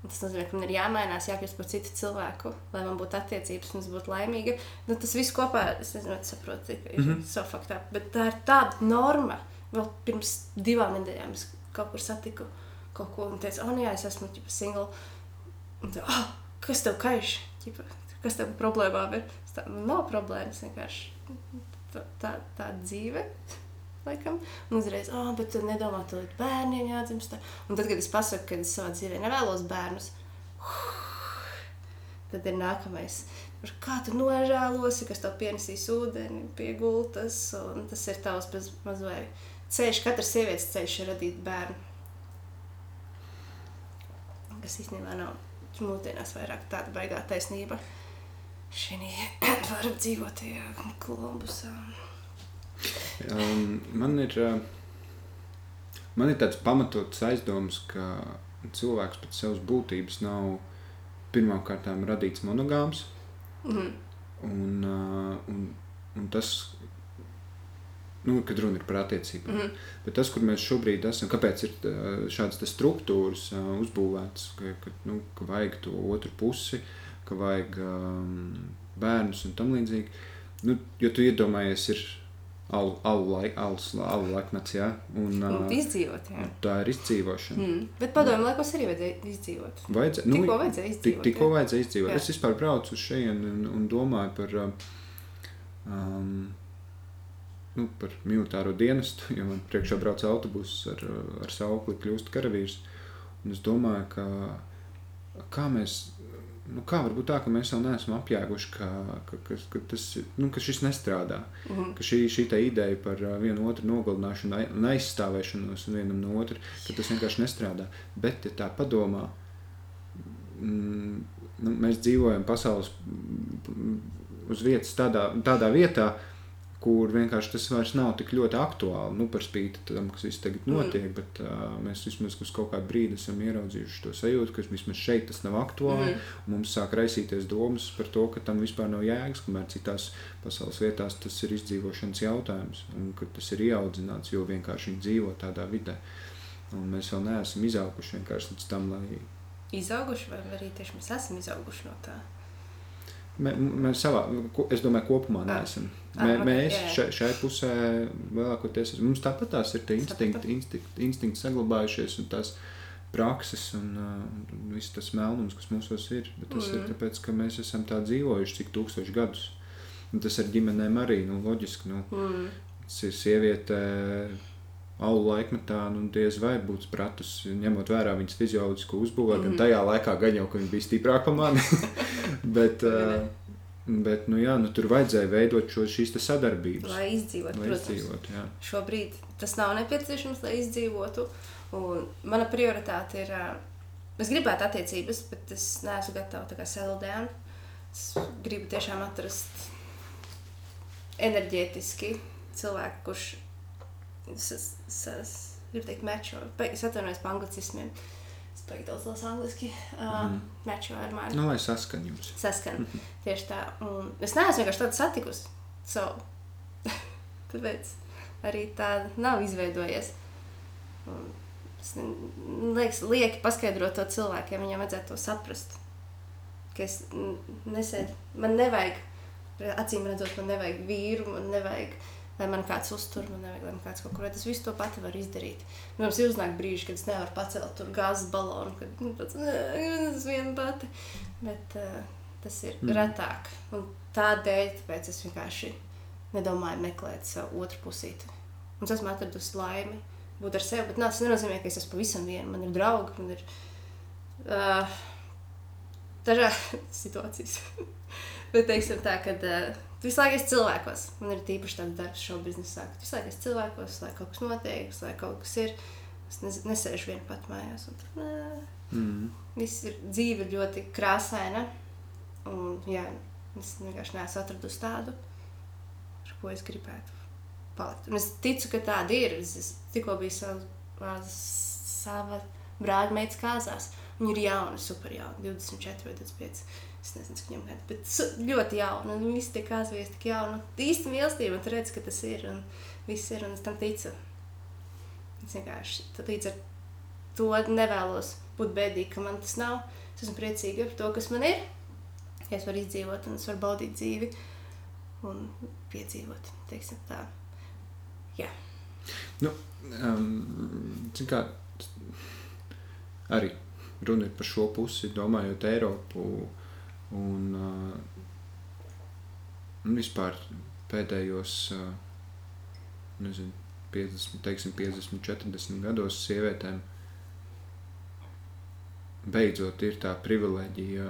Un tas nozīmē, ka man ir jāmainās, jākļūst par citu cilvēku, lai man būtu attiecības, un es būtu laimīga. Nu, tas viss kopā, es nezinu, vai tu saproti, ka ir mm -hmm. so faktā, bet tā ir tāda norma. Vēl pirms divām nedēļām es kaut kur satiku kaut ko un teicu, oh, nu jā, es esmu ģipa, single. Un tā, oh, kas tev kaiš? Ģipa, kas tev problēmām ir? Tā, man nav problēmas, vienkārši tā, tā, tā dzīve. Laikam. Un uzreiz, ah, oh, bet tu nedomā, ka līdz bērniem jādzimst. Un tad, kad es pasaku, ka es savā dzīvē nevēlos bērnus, tad ir nākamais. Par Kā tu nožēlosi, kas tev pienesīs ūdeni pie gultas, un tas ir tavs mazliet ceļš, katras sievietes ceļš ir radīt bērnu. Kas īstenībā nav mūsdienās vairāk tāda baigā taisnība. Šī varam dzīvot tajā Kolumbusā. Um, man ir, uh, man ir tāds pamatots aizdoms, ka cilvēks pēc savas būtības nav pirmkārt radīts monogāms. Mhm. Un, uh, un, un tas, nu, kad runa ir par attiecībām, Mhm. bet tas, kur mēs šobrīd esam, kāpēc ir uh, šādas struktūras uh, uzbūvētas, ka, ka, nu, ka vajag to otru pusi, ka vajag um, bērnus un tam līdzīgi. Nu, jo tu iedomājies, ir alu, alu, laik, alus, alu laikmets, jā, un, uh, izdzīvot, jā. tā ir izdzīvošana. Mm. Bet padomju laikos arī vajadzēja izdzīvot. Vajadzē, Tikko vajadzēja izdzīvot, tikko jā. vajadzēja izdzīvot. Jā. Es vispār braucu uz šejienu un, un domāju par, um, um, nu, par militāro dienestu, jo man priekšā brauc autobuss ar, ar saukli kļūst karavīrs. Un es domāju, ka kā mēs, nu, kā var būt tā, ka mēs vēl neesam apjēguši, ka, ka, ka, ka, tas, nu, ka šis nestrādā. Mhm. Ka šī, šī ideja par vienu otru nogalināšanu un aizstāvēšanos un vienam no otra, ka tas vienkārši nestrādā. Bet, ja tā padomā, mm, nu, mēs dzīvojam pasaules mm, uz vietas tādā, tādā vietā, kur vienkārši tas vairs nav tik ļoti aktuāli. Nu, par spīti tam, kas viss tagad notiek, mm. bet uh, mēs vismaz uz kaut kādu brīdi esam ieraudzījuši to sajūtu, ka vismaz šeit tas nav aktuāli. Mm. Mums sāk raisīties domas par to, ka tam vispār nav jēgas, kamēr citās pasaules vietās tas ir izdzīvošanas jautājums un ka tas ir ieaudzināts, jo vienkārši viņi dzīvo tādā vidē. Un mēs vēl neesam izauguši līdz tam, lai Izauguši, vai arī tieši mēs esam izauguši no tā. Mē, mēs savā, es domāju, kopumā Ah. neesam. Ah, Mē, mēs šai, šai pusē lielākoties mums tāpat tās ir tie instinkti, instinkti, instinkti saglabājušies un tās prakses un, uh, un viss tas melnums, kas mūsos ir. Bet tas mm. ir tāpēc, ka mēs esam tā dzīvojuši cik tūkstoši gadus. Un tas ar ģimenēm arī, nu, loģiski, nu, Mm. tas ir sieviete alu laikmetā, nu, diez vai būtu pratus, ņemot vērā viņas fizioloģisko uzbūvē, mm. gan tajā laikā, gan jau, ka viņa bija stiprāka par mani. bet, uh, bet, nu jā, nu, tur vajadzēja veidot šo, šīs sadarbības. Lai izdzīvotu, lai protams. izdzīvot, jā. Šobrīd tas nav nepieciešams, lai izdzīvotu. Un mana prioritāte ir. Es gribētu attiecības, bet es neesmu gatava tā kā settle down. Es gribu tiešām atrast enerģētiski cilvēku, kurš. Es, es gribu teikt, mačo. Es atvainojos par anglicismiem. Es pēc daudz lasu angliski. Uh, Mhm. Mačo ar mani. Nu, lai saskaņ jums. saskan. Tieši tā. Un es neesmu vienkārši tādu satikusi. So. Tāpēc arī tāda nav izveidojies. Un Es liekas, lieki paskaidrot to cilvēkiem, viņiem vajadzētu to saprast. Ka es nesēdu, man nevajag, acīm redzot, man nevajag vīru, man nevajag, lai man kāds uztur, man nevajag, lai man kāds kaut kur vada. Es visu to pati varu izdarīt. Mums ir uznāk brīži, kad es nevaru pacelt tur gāzes balonu, kad nu, pats, es viena pati. Bet uh, tas ir Mm. retāk. Un tādēļ tāpēc es vienkārši nedomāju meklēt savu otru pusīti. Un es esmu atradusi laimi būt ar sevi, bet nā, tas nenozīmē, ka es esmu pavisam viena. Man ir draugi, man ir uh, dažādas situācijas. bet teiksim tā, ka uh, tu visu laiku esi cilvēkos. Man ir tīpaši tāds darbs šobrīd biznesā, tu visu laiku esi cilvēkos, lai kaut kas notiek, lai kaut kas ir. Es nes- nesēžu viena pat mājās. Un, Mm. Viss ir dzīve ļoti krāsaina. Un, jā, es vienkārši neesmu atradusi tādu, ar ko es gribētu palikt. Un es ticu, ka tāda ir. Es, es tikko biju savā, sava brāļa meitas kāzās. Viņa ir jauna, super jauna, 24 vai 25. Es nezinu, cik viņam gadi, bet ļoti jauna. Un viss tiek aizvies tik jauna. Īsta mīlestība, un tu redz, ka tas ir. Un viss ir, un es tam ticu. Es vienkārši līdz ar to nevēlos būt bēdīgi, ka man tas nav. Es esmu priecīga par to, kas man ir. Ja es varu izdzīvot, un es varu baudīt dzīvi un piedzīvot, teiksim tā. Jā. Um, zin kā, arī runa ir par šo pusi, domājot Eiropu un, uh, un vispār pēdējos uh, nezinu, 50, teiksim, 50, 40 gados sievietēm beidzot ir tā privilēģija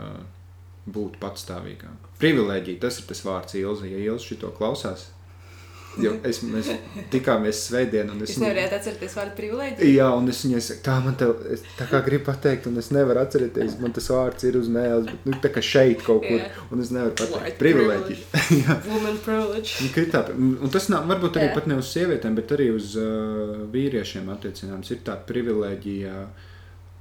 būt patstāvīgām. Privilēģija, tas ir tas vārds Ilza, ja Ilza šito klausās. Jo es, mēs tikāmies svētdien, un es, Es nevarēju atcerēties vārdu privilēģiju. Jā, un es viņai saku, tā man te, tā kā gribu pateikt, un es nevaru atcerēties, man tas vārds ir uz mēles, bet nu, tā kā šeit kaut kur, Jā. un es nevaru pateikt. Jā. Woman privilege. Un, ka ir tā, un tas nav varbūt arī Jā. pat ne uz sievietēm, bet arī uz uh, vīriešiem attiecināms. Ir tā privilēģija uh,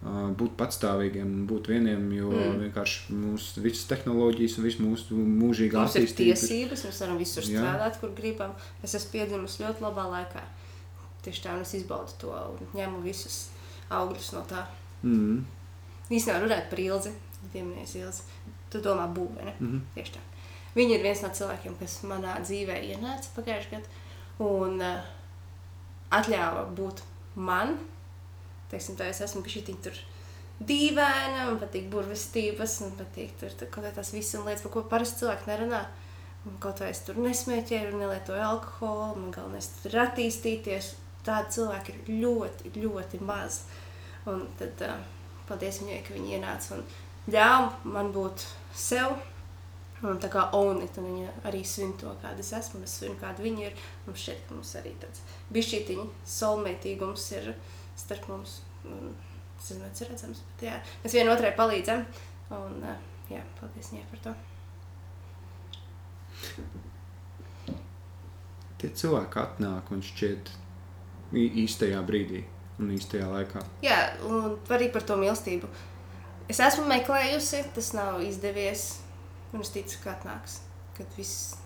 būt patstāvīgiem un būt vieniem, jo mm. Mm. vienkārši mūsu visas tehnoloģijas un viss mūsu mūžīgā Mums ir attīstība. tiesības, mēs varam visur Jā. strādāt, kur gribam. Es esmu piedzimusi ļoti labā laikā. Tieši tā, un es izbaudu to un ņemu visus augļus no tā. Mm. Īstenībā runāt par ilzi, pieminies ilzi. Tu domā būvē, ne? Mhm. Tieši tā. Viņa ir viens no cilvēkiem, kas manā dzīvē ienāca pagājušajā gadā un uh, atļāva būt man. Teiksim, tā es esmu šī tur dīvaina, man patīk burvestības, man patīk tur tā- kaut kā tās visas lietas, par ko parasti cilvēki nerunā. Un kaut vai es tur nesmēķēju, nelietoju alkoholu, man galvenais tur ir attīstīties. Tādi cilvēki ir ļoti, ļoti maz. Un tad uh, paldies viņai, ka viņa ienāca un ļāva man būt sev. Un tā kā Onita, un viņa arī svin to, kāda es esmu, un es svinu, kāda viņa ir. Šķiet, ka mums arī tāds bišķītiņa solmētīgums ir starp mums. Un, tas ir redzams, bet jā, mēs vienotrai palīdzam. Un, uh, jā, paldies viņai par to. Tie cilvēki atnāk un šķiet īstajā brīdī un īstajā laikā. Jā, un arī par to mīlestību. Es esmu meklējusi, tas nav izdevies. Un es ticu, ka atnāks, kad viss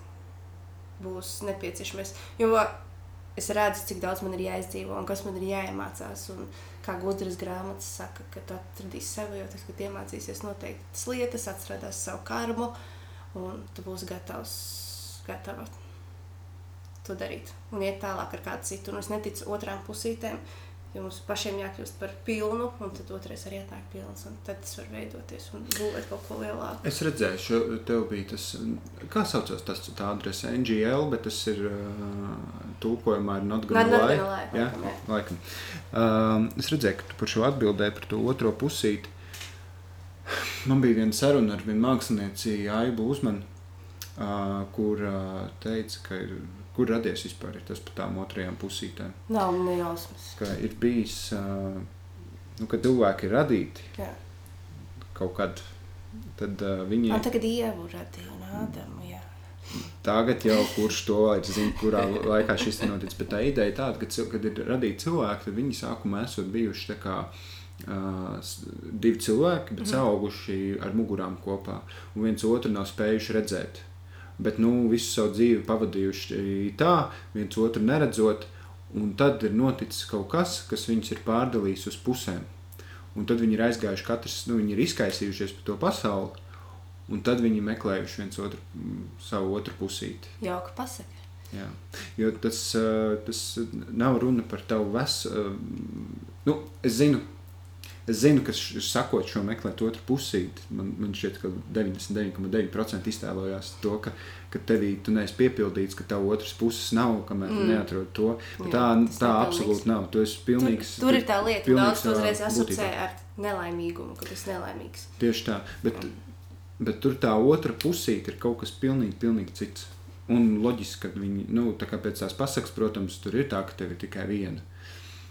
būs nepieciešams. Jo es redzu, cik daudz man ir jāizdzīvo un kas man ir jāiemācās. Un kā gudras grāmatas saka, ka tu atradīsi sevi, jo tas, kad iemācīsies noteiktas lietas, atradās savu karmu un tu būsi gatavs, gatava to darīt un iet tālāk ar kādu citu. Un es neticu otrām pusītēm, jo mums pašiem jākļūst par pilnu, un tad otrais arī atnāk pilns. Un tad tas var veidoties un būvēt kaut ko lielāku. Es redzēju, šo, tev bija tas, kā saucās tas tā adrese, NGL, bet tas ir tulkojumā ir not gonna lie. Jā, laikam, jā. laikam. Um, es redzēju, ka tu par šo atbildēji par to otro pusīti. Man bija viena saruna ar vienu mākslinieci, Aibu Uzmanu, uh, kur uh, teica, ka ir, kur radies vispār tas par tām otrajām pusītēm. Nav nejausmas. Ka ir bijis, uh, nu, kad cilvēki ir radīti Jā. kaut kad, tad uh, viņi Un tagad ievu radīja un Ādamu. Jā. Tagad jau kurš to vairs zina, kurā laikā šis ir noticis. Bet tā ideja ir tāda, ka, kad ir radīti cilvēki, tad viņi sākumā esot bijuši tā kā uh, divi cilvēki, bet auguši ar mugurām kopā. Un viens otru nav spējuši redzēt. Bet nu, visu savu dzīvi pavadījuši tā, viens otru neredzot. Un tad ir noticis kaut kas, kas viņus ir pārdalījis uz pusēm. Un tad viņi ir aizgājuši, katrs nu, viņi ir izkaisījušies par to pasauli. Un tad viņi meklējuši viens otru, mm, savu otru pusīti. Jauka pasaka. Jā. Jo tas, ā, tas nav runa par tavu veselu. Nu, es zinu, es zinu, ka sakot šo meklēt otru pusīti, man, man šķiet, ka 99,9% iztēlojās to, ka, ka tevī tu neesi piepildīts, ka tev otras puses nav, kamēr mm. tu Mm. neatrod to. Bet Jā, tā, tā nepilnīgs. absolūti nav. Tu esi Tur, pilnīgs. tur ir tā lieta, ka daudz uzreiz asociē ar nelaimīgumu, ka tas ir nelaimīgs. Tieši tā. Bet, bet tur tā otra pusīte ir kaut kas pilnīgi, pilnīgi cits. Un loģiski, ka viņi, nu, tā kā pēc tās pasakas, protams, tur ir tā, ka tev ir tikai viena.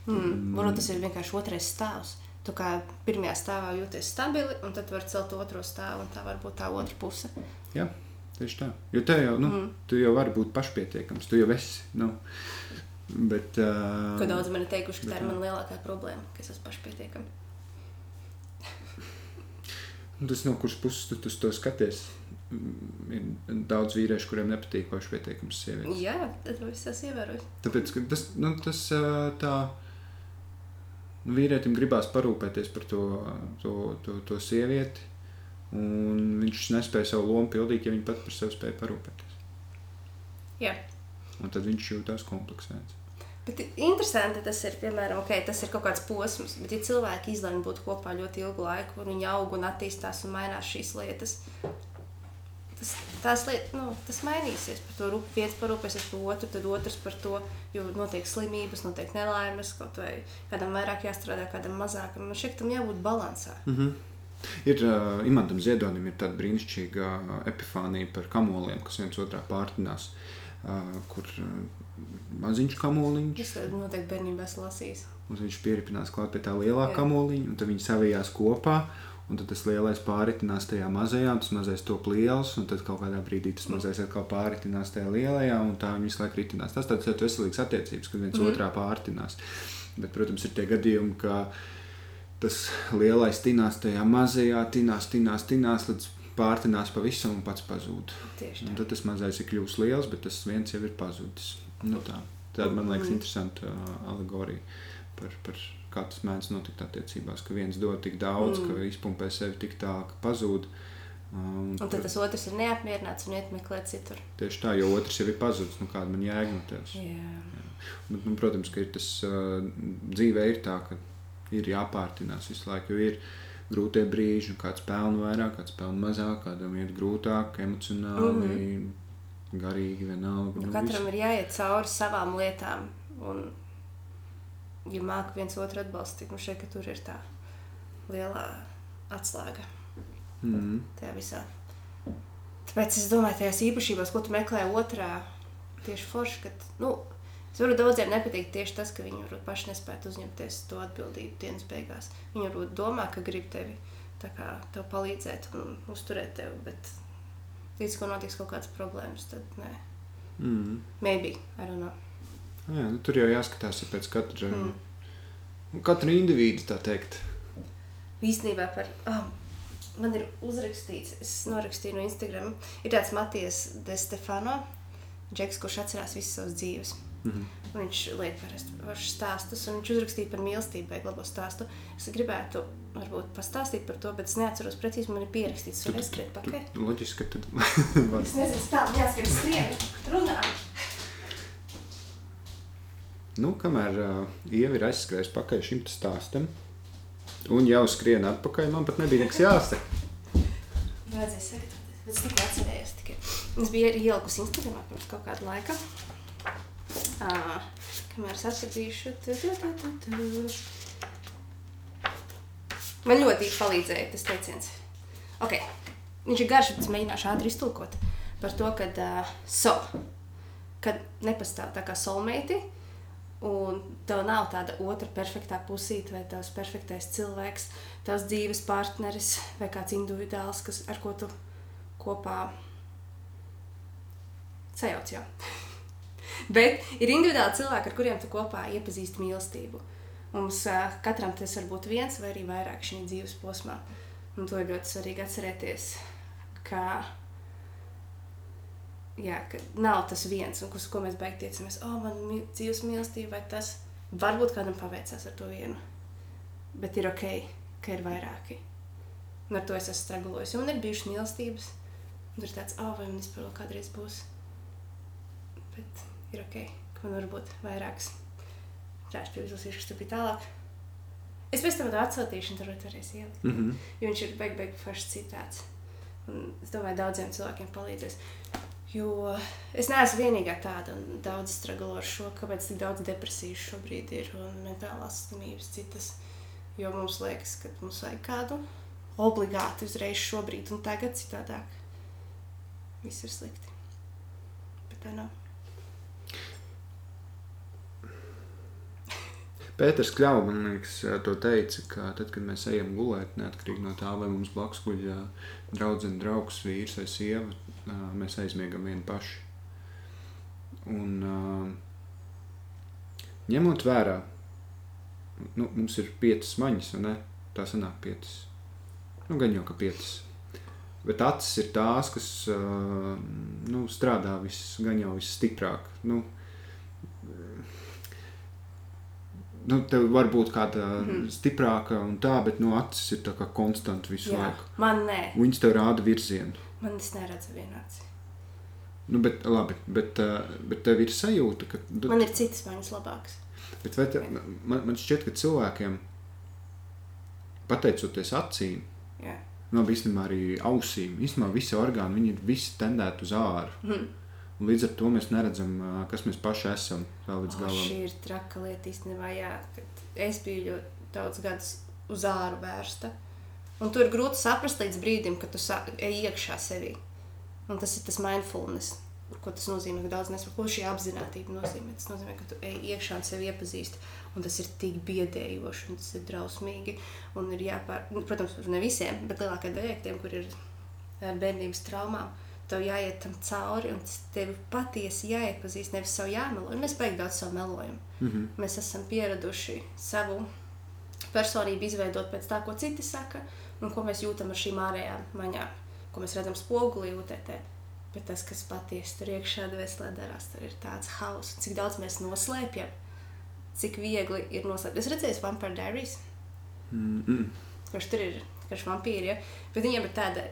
Mm. Varbūt tas ir vienkārši otrais stāvs. Tu kā pirmajā stāvā jūties stabili, un tad var celt otro stāvu, un tā var būt tā otra puse. Jā, tieši tā. Jo tev jau, nu, mm. tu jau vari būt pašpietiekams, tu jau esi. Nu, bet, uh, Ko daudz man ir teikuši, ka tā bet ir jā. mana lielākā problēma, ka es esmu pašpietiekama. Un Tas no kuras puses tu, tu to skaties. Mm, Ir daudz vīriešu, kuriem nepatīk pašu pieteikums sievietes. Jā, tad viss tas ievērojas. Tāpēc tas, nu, tas tā nu, vīrietim gribās parūpēties par to, to, to, to sievieti, un viņš nespēja savu lomu pildīt, ja viņa pat par sevi spēja parūpēties. Jā. Un tad viņš jūtas kompleksēts. Bet interesanti tas ir, piemēram, okay, tas ir kaut kāds posms, bet ja cilvēki izlemj būt kopā ļoti ilgu laiku, un viņi aug un attīstās un mainās šīs lietas, tas, tās liet, nu, tas mainīsies. Par to rūp, viens parūpēsies par otru, tad otrs par to, jo notiek slimības, notiek nelaimes, kaut vai kādam vairāk jāstrādā, kādam mazāk. Man šķiet, tam jābūt balansā. Mm -hmm. Ir uh, Imantam Ziedonim ir tāda brīnišķīga epifānija par kamoliem, kas viens otrā pārtinās. Uh, kur maziņš kamoliņš, Tas noteikti bērnībā esmu lasījis. un viņš pieripinās klāt pie tā lielā Jā. kamoliņa, un tad viņi savijās kopā. Un tad tas lielais pārritinās tajā mazajā, tas mazais top liels, un tad kaut kādā brīdī tas mazais atkal pārritinās tajā lielajā, un tā viņi visu laiku ritinās. Tas tāds ļoti veselīgs attiecības, kad viens mm. otrā pārritinās. Bet, protams, ir tie gadījumi, ka tas lielais tinās tajā mazajā, tinās, tinās, tinās, līdz pārtinās pavisam un pats pazūd. Tieši Un tad tas mazais ir kļuvis liels, bet tas viens jau ir pazudis. Nu, tā. Tāda man liekas Mm. interesanta uh, alegorija par, par kā tas mēdz notikt attiecībās, ka viens dod tik daudz, mm. Ka izpumpē sevi tik tā, ka pazūd. Uh, Un, tad tas otrs ir neapmierināts un iet meklēt citur. Tieši tā, jo otrs jau ir pazudis, nu kāda man jēga no tevis. Jā. Bet, nu, protams, ka ir tas uh, dzīvē ir tā, ka ir jāpārtinās visu laiku, jo ir grūtie brīži, un kāds pelna vairāk, kāds pelna mazāk, kādam ir grūtāk, emocionāli, mm garīgi, vienalga. Nu, nu, katram ir jāiet cauri savām lietām. Un, ja māca viens otru atbalstīt, nu šeit ka tur ir tā lielā atslēga mm, tajā visā. Tāpēc es domāju, tajās īpašībās, ko tu meklē otrā, tieši forši, ka nu, es varu daudziem nepatikt tieši tas, ka viņi varbūt paši nespētu uzņemties to atbildību dienas beigās. Viņi varbūt domā, ka grib tevi tā kā tev palīdzēt un uzturēt tevi, bet līdz ko notiks kaut kādas problēmas, tad nē. mm. Maybe, I don't know. Jā, nu, tur jau jāskatās pēc katra, Mm. katra individu, tā teikt. īstenībā par. Oh, man ir uzrakstīts, es norakstīju no Instagram. Ir tāds Matijas De Stefano, Džeks, kurš atcerās visas savas dzīves. Mm -hmm. Un viņš liek parasti stāstus, un viņš uzrakstīja par mīlestību, vai glabā stāstu. Es gribētu, varbūt, pastāstīt par to, bet es neatceros precīzi, man ir pierakstīts, vai es skrietu pakaļ. Loģiski, ka tad Es nezinu, tā jāskat skrienu, runā. Nu, kamēr uh, Ieva ir aizskrējusi pakaļ šim stāstam, un jau skrien atpakaļ, man pat nebija nekas jāsaka. Vajadzēja sagatavoties, bet es tikai atcerējos. Tikai. Es biju arī ielikusi Instagramā pirms kaut kāda laika. Uh, kamēr es atradīšu, tu, tu, tu, tu, tu. Man ļoti palīdzēja tas teiciens. Okay. Viņš ir garš, bet es mēģināšu ātri iztulkot par to, ka uh, so, kad nepastāv tā kā soulmate, un tev nav tāda otra perfektā pusīte, vai tavs perfektais cilvēks, tavs dzīves partneris, vai kāds individuāls, kas, ar ko tu kopā sajauc. Jā. Bet ir individuāli cilvēki, ar kuriem tu kopā iepazīsti mīlestību. Mums uh, katram tas var būt viens vai arī vairāk šī dzīves posmā. Un to ir ļoti svarīgi atcerēties, ka, jā, ka nav tas viens, un uz ko mēs beigās tiecamies, oh, man dzīves mīlestība, vai tas varbūt kādam paveicās ar to vienu. Bet ir ok, ka ir vairāki. Un ar to es esmu stragulojis. Man ir bijušas mīlestības, un tur ir tāds, oh, vai man vispār kādreiz būs. Bet ir ok, ka man var būt vairāks. Trāšu piebilstīšu, kas tur bija tālāk. Es pēc tam atsūtīšu, un tur varēs ielikt. Mm -hmm. Jo viņš ir beig, beig foršs citāts. Un es domāju, daudziem cilvēkiem palīdzēs. Jo es neesmu vienīgā tāda, un daudz strāgalo ar šo, kāpēc tik daudz depresijas šobrīd ir un mentālās slimības citas. Jo mums liekas, ka mums vajag kādu obligāti uzreiz šobrīd un tagad citādāk. Viss ir slikti. Bet tā nav. Pēters Kļavs, man liekas, to teica, ka tad, kad mēs ejam gulēt, neatkarīgi no tā, vai mums blakus guļ ā, draudzene, draugs, vīrs vai sieva, ā, mēs aizmiegam vieni paši. Un ņemot vērā, nu, mums ir piecas maņas, un tā sanāk piecas. Nu, gan jau ka piecas. Bet acis ir tās, kas nu, strādā vis, gan jau visstiprāk. Nu, nu, tev var būt kāda mm stiprāka un tā, bet nu, acis ir tā kā konstanti visu Jā, laiku. man nē, Viņas tev rāda virzienu. man es neredzu vienāds. Nu, bet, labi, bet, uh, bet tev ir sajūta, ka. Man ir citas maņas labākas. Bet vai te, man, man šķiet, ka cilvēkiem, pateicoties acīm, Jā. nu, īstenībā arī ausīm, īstenībā visi orgāni, viņi ir visi tendēti uz āru. Mhm. Līdz ar to mēs neredzam, kas mēs paši esam vēl līdz galam. šī ir traka lieta īstenībā, jā, es biju ļoti daudz gadus uz āru vērsta. Un tur ir grūti saprast līdz brīdim, kad tu ej iekšā sevī. Un tas ir tas mindfulness, ko tas nozīmē, daudz nesaprot, ko šī apziņotība nozīmē. Tas nozīmē, ka tu ej iekšā un sevi iepazīsti. Un tas ir tik biedējoši, un tas ir drausmīgi. Un ir jāpār, nu, protams, ne visiem, bet lielākajai daļai tiem, kur ir bērnības traumām. Tev jāiet tam cauri, un tev patiesi jāiepazīst, nevis savu jāmelo. Un mēs beigās daudz savu melojam. Mm -hmm. Mēs esam pieraduši savu personību izveidot pēc tā, ko citi saka, un ko mēs jūtam ar šīm ārējām maņām, ko mēs redzam spogulī, UTT. Bet tas, kas patiesi tur iekšā dvēselē darās, tur ir tāds hauss, cik daudz mēs noslēpjam, cik viegli ir noslēpt. Es redzēju, Vampire Diaries, mm -mm. kurš tur ir, kurš vampīri, ja? bet viņiem ir tāda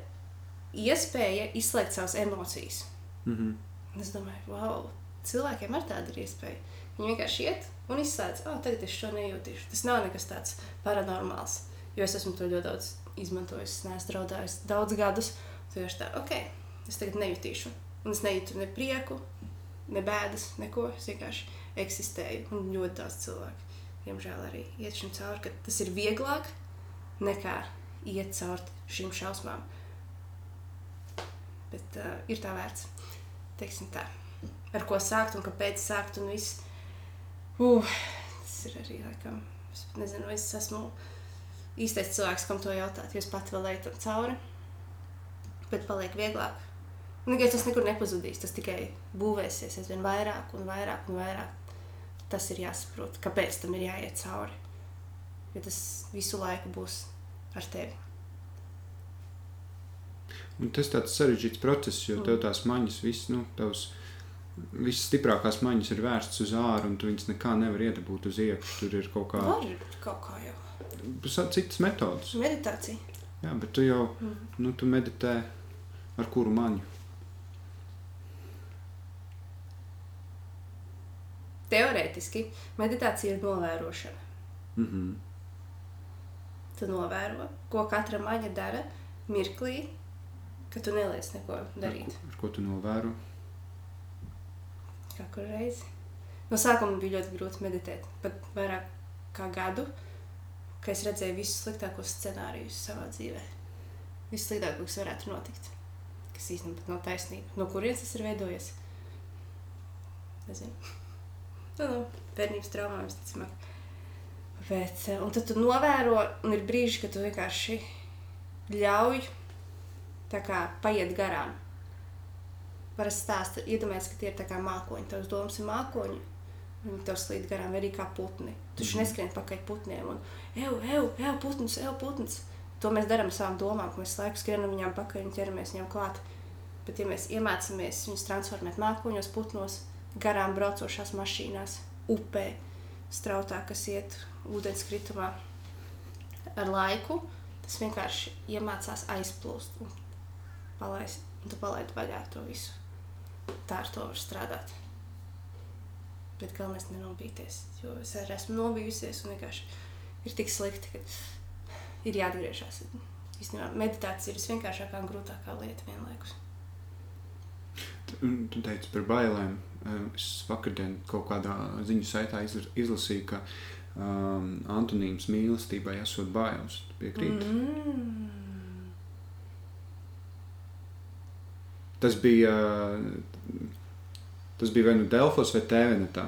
iespēja izslēgt savas emocijas. Mm -hmm. Es domāju, wow, cilvēkiem ar tādu ir iespēja. Viņi vienkārši iet un izslēdz, oh, tagad es šo nejūtīšu. Tas nav nekas tāds paranormāls. Jo es esmu to ļoti daudz izmantojis, es neesmu draudējis daudz gadus. Tad es tā, ok, es tagad nejutīšu. Un es nejūtu ne prieku, ne bēdas, neko. Es vienkārši eksistēju. Un ļoti daudz cilvēku, diemžēl, arī iet šim cauri, ka tas ir vieglāk nekā iet cauri šīm šausmām. Bet uh, ir tā vērts teiksim tā, ar ko sākt un kāpēc sākt un viss. Uh, tas ir arī, laikam, es nezinu, es esmu īstais cilvēks, kam to jautāt, jo es pati vēl eju tam cauri, bet paliek vieglāk. Tikai tas nekur nepazudīs, tas tikai būvēsies aizvien vairāk un vairāk un vairāk. Tas ir jāsaprot, kāpēc tam ir jāiet cauri. Jo tas visu laiku būs ar tevi. Un tas ir tāds sarežģīts process, jo Mm. tev tās maņas, viss, nu, tavs, visas stiprākās maņas ir vērstas uz āru, un tu viņas nekā nevar iedabūt uz iekšā. Tur ir kaut kā Var kaut kā jau. citas metodas. Meditācija. Jā, bet tu jau, Mm. nu, tu meditē ar kuru maņu. Teorētiski meditācija ir novērošana. Mm -hmm. Tu novēro, ko katra maņa dara mirklī, kad tu neliec neko darīt. Ar ko tu novēro? Katru reizi. No sākuma bija ļoti grūti meditēt, pat vairāk kā gadu, kad es redzēju visus sliktākos scenārijus savā dzīvē. Viss sliktākais, kas varētu notikt. Kas īstenībā nav taisnība. No kurienes tas ir veidojies? Nezinu. Nu, nu, bērnības traumām visticamāk. Bet, eh, un tad tu novēro, un ir brīži, kad tu vienkārši ļauj tā kā paiet garām. Parasti stāsta, iedomājies, ka tie ir tā kā mākoņi. Tavs domas ir mākoņi. Viņi tev slīd garām arī kā putni. Tu taču neskrien pakaļ putniem. Un, eju, eju, eju, putns, eju, putns. To mēs darām ar savām domām, ka mēs laiku skrienam viņām pakaļ un ķeramies viņām klāt. Bet, ja mēs iemācāmies viņus transformēt mākoņos, putnos, garām braucošās mašīnās, upē, strautā, kas iet ūdenskritumā, ar laiku tas vienkārši iemācās aizplūst un palaist, un tu palaidi vaļā to visu. Tā ar to var strādāt. Bet galvenais ir nenobīties, jo es arī esmu nobijusies un vienkārši ir tik slikti, ka ir jāatgriežas. Īstenībā meditācija ir visvienkāršākā un grūtākā lieta vienlaikus. Tu teici par bailēm. Eh, Es vakardien kaut kādā ziņu saitā izla- izlasīju, ka um, Antonīms mīlestībai esot bailes. Piekrīt. Mm. Tas bija, tas bija vai nu Delfos vai Tēvenetā.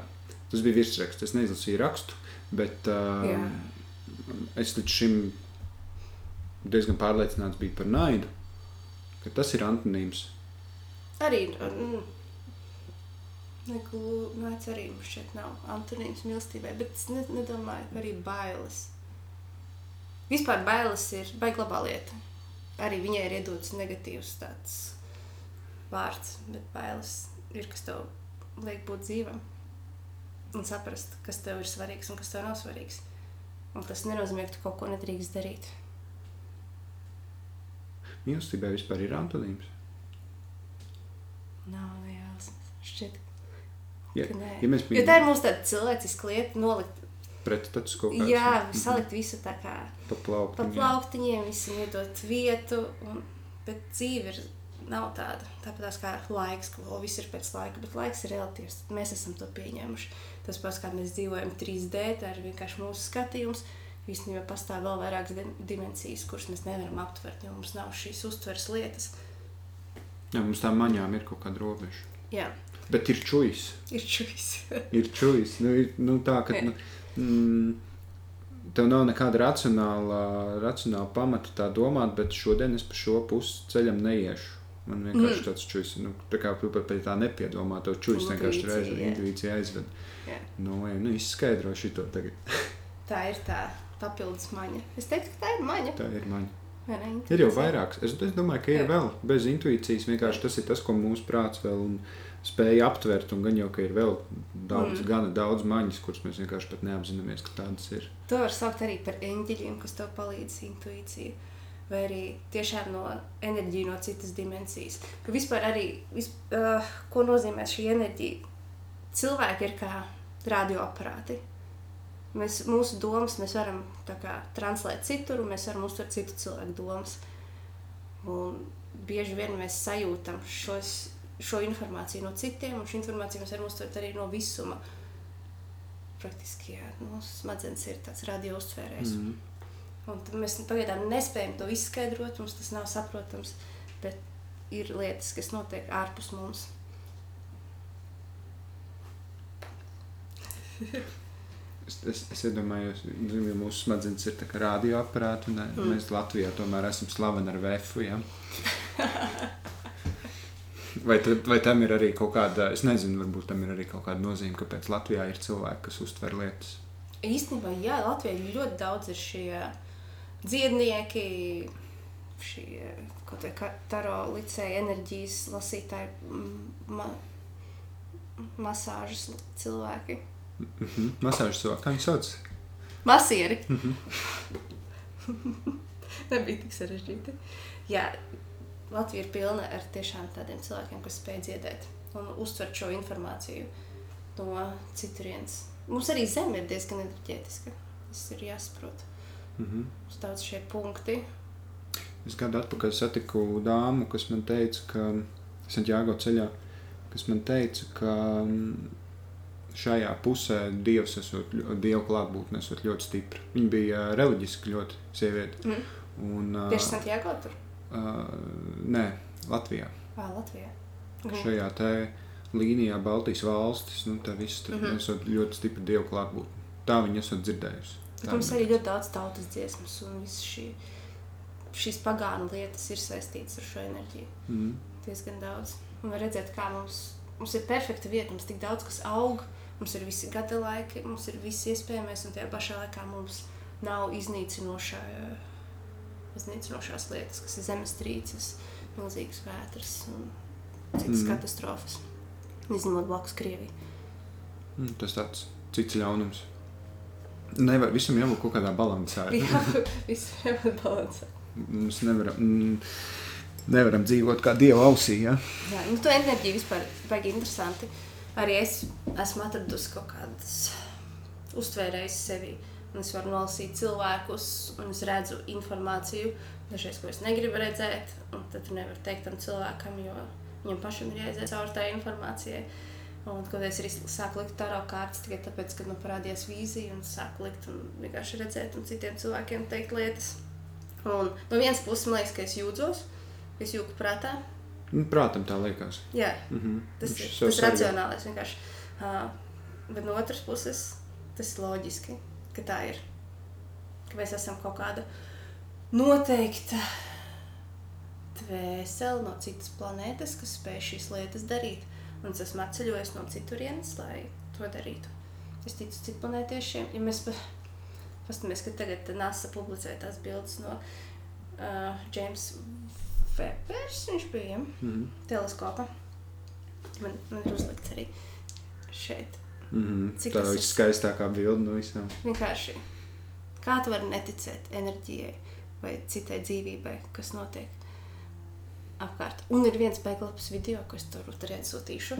Tas bija virsraksts. Es neizlasīju rakstu, bet Jā. es līdz šim diezgan pārliecināts biju par naidu, ka tas ir antonīms. Arī mm, Nāc arī mums šeit nav Antonīns mīlestībai, bet es ne, nedomāju, ka arī bailes. Vispār bailes ir baigla lieta. arī viņai ir iedots negatīvs tāds vārds, bet bailes ir, kas tev liek būt dzīvam. Un saprast, kas tev ir svarīgs un kas tev nav svarīgs. Un tas nenozīmē, ka tu kaut ko nedrīkst darīt. Mīlestībai vispār ir antonīms. Nav jāsmas. Šķiet, Ja, ka nē. ja mēs Jo tā ir mūsu tāda cilvēciska lieta, nolikt, pretstatus kaut kāds, jā, mhm, salikt visu tā kā pa plauktiņiem. pa plauktiņiem, visam iedot vietu, un, bet dzīve ir, nav tāda. Tāpat kā laiks, ka o, viss ir pēc laika, bet laiks ir relatīvs. Mēs esam to pieņēmuši. Tas pats, kā mēs dzīvojam 3D, tā ir vienkārši mūsu skatījums. Īstenībā pastāv vēl vairākas dim- dimensijas, kuras mēs nevaram aptvert, jo mums nav šīs uztveres lietas. Jā, mums tām maņām ir kaut kāda robeža. Jā, Bet ir čujas. ir šis. Ir čujas. Nu, ir, nu, tā, ka, nu, mm, tev nav nekāda racionāla, racionāla pamata tā domāt, bet šodien es pa šo pusi ceļam neiešu. Man vienkārši mm. tāds čujas, nu, tā kā tu pat pie tā nepiedomā, to čujas vienkārši reiz jā. intuīcija aizved. Jā. Nu, ej, nu, izskaidro šito tagad. Tā ir tā papildus maņa. Es teiktu, ka tā ir maņa. Tā ir maņa. Ir jau vairākas. Es, es domāju, ka ir Jā. vēl bez intuīcijas. Vienkārši tas ir tas, ko mūsu prāts vēl un spēja aptvert. Un gan jau, ka ir vēl daudz, mm. gana daudz maņas, kuras mēs vienkārši pat neapzināmies, ka tādas ir. To var saukt arī par eņģeļiem, kas tev palīdz intuīciju. Vai arī tiešām no enerģijas, no citas dimensijas. Ka vispār arī, vis, uh, ko nozīmē šī enerģija? Cilvēki ir kā radioaparāti. Mēs, mūsu domas mēs varam kā, translēt citur, un mēs varam uztvert citu cilvēku domas. Un bieži vien mēs sajūtam šos, šo informāciju no citiem, un šo informāciju mēs varam uztvert arī no visuma. Praktiski jā, mūsu smadzenes ir tāds radio uztvērējs. Mm. Mm. Un mēs pagaidām nespējam to izskaidrot, mums tas nav saprotams. Bet ir lietas, kas notiek ārpus mums. Es, es, es iedomājos, ka mūsu smadzenes ir tā kā radioaparāti, un mm. mēs Latvijā tomēr esam slaveni ar VF. Ja? Vai, tu, vai tam ir arī kaut kāda, es nezinu, varbūt tam ir arī kaut kāda nozīme, kāpēc Latvijā ir cilvēki, kas uztver lietas. Īstenībā, jā, Latvijā ļoti daudz ir šie dziednieki, šie kaut kādi taro licēji, enerģijas lasītāji, ma masāžas cilvēki. Mm -hmm. Masāžas cilvēki, kā viņi sauc? Masieri. Nebija tik sarežģīti. Jā, Latvija ir pilna ar tiešām tādiem cilvēkiem, kas spēj dziedēt un uztvert šo informāciju no citurienes. Mums arī zeme ir diezgan enerģētiska. Tas ir jāsaprot. -hmm. Mums daudz šie punkti. Es gadu atpakaļ satiku dāmu, kas man teica, ka Santiago ceļā, kas man teica, ka mm, šajā pusē Dievs esot, Dieva klātbūtne esot ļoti stipra. Viņa bija reliģiski ļoti sieviete. Mm. Un, Tieši Santiago tur, ā, nē, Latvijā. Vā, Latvijā. Mhm. Šajā te līnijā Baltijas valstis, nu tā viss tur Mhm. mm -hmm. esot ļoti stipra Dieva klātbūtne. Tā viņa esot dzirdējusi. Viņa- arī ļoti daudz tautas dziesmas un viss šī, šīs pagānu lietas ir saistītas ar šo enerģiju. Mhm. diezgan daudz. Un var redzēt, kā mums, mums ir perfekta vieta, mums tik daudz kas aug, mums ir visi gada laiki, mums ir viss iespējamais, un tajā pašā laikā mums nav iznīcinošā, iznīcinošās lietas, kas ir zemestrīces, milzīgas vētras un citas mm. katastrofas. Izņemot blakus Krieviju. Mm, Tas tāds cits ļaunums. Nevar, visam jābūt kaut kādā balansā. Jā, viss ir balansā. Mēs nevaram, mm, nevaram dzīvot kā dieva ausī. Ja? Jā, nu, to enerģiju vispār baigi interesanti. Arī es esmu atradusi kaut kādas uztvērējas sevi. Un es varu nolasīt cilvēkus, un es redzu informāciju, dažreiz, ko es negribu redzēt. un Tad tu nevari teikt tam cilvēkam, jo viņam pašam ir jāiziet cauri tai informācijai. Un kad es arī sāku likt tādu kārtas tikai tāpēc, ka nu, parādījās vīzija, un sāku likt un vienkārši redzēt, un citiem cilvēkiem teikt lietas. Un no vienas puses man liekas, ka es jūtos, es jūtu prātā, Nu, prātam tā liekas. Jā, Mm -hmm. tas ir tas racionālais vienkārši. Uh, bet no otras puses, tas ir loģiski, ka tā ir. Ka mēs esam kaut kāda noteikta dvēsele no citas planētas, kas spēj šīs lietas darīt. Un es esmu atceļojis no citurienes, lai to darītu. Es ticu citplanētiešiem. Ja mēs pa- paskatāmies, ka tagad NASA publicē tās bildes no uh, James Webers, viņš bija Mm -hmm. teleskopa. Man, man ir uzlikts arī šeit. Mm -hmm. Cik Tā ir? viskaistākā bilde no visām. Vienkārši kā tu vari neticēt enerģijai vai citai dzīvībai, kas notiek apkārt. Un ir viens beiglabs video, ko es tur arī atsūtīšu.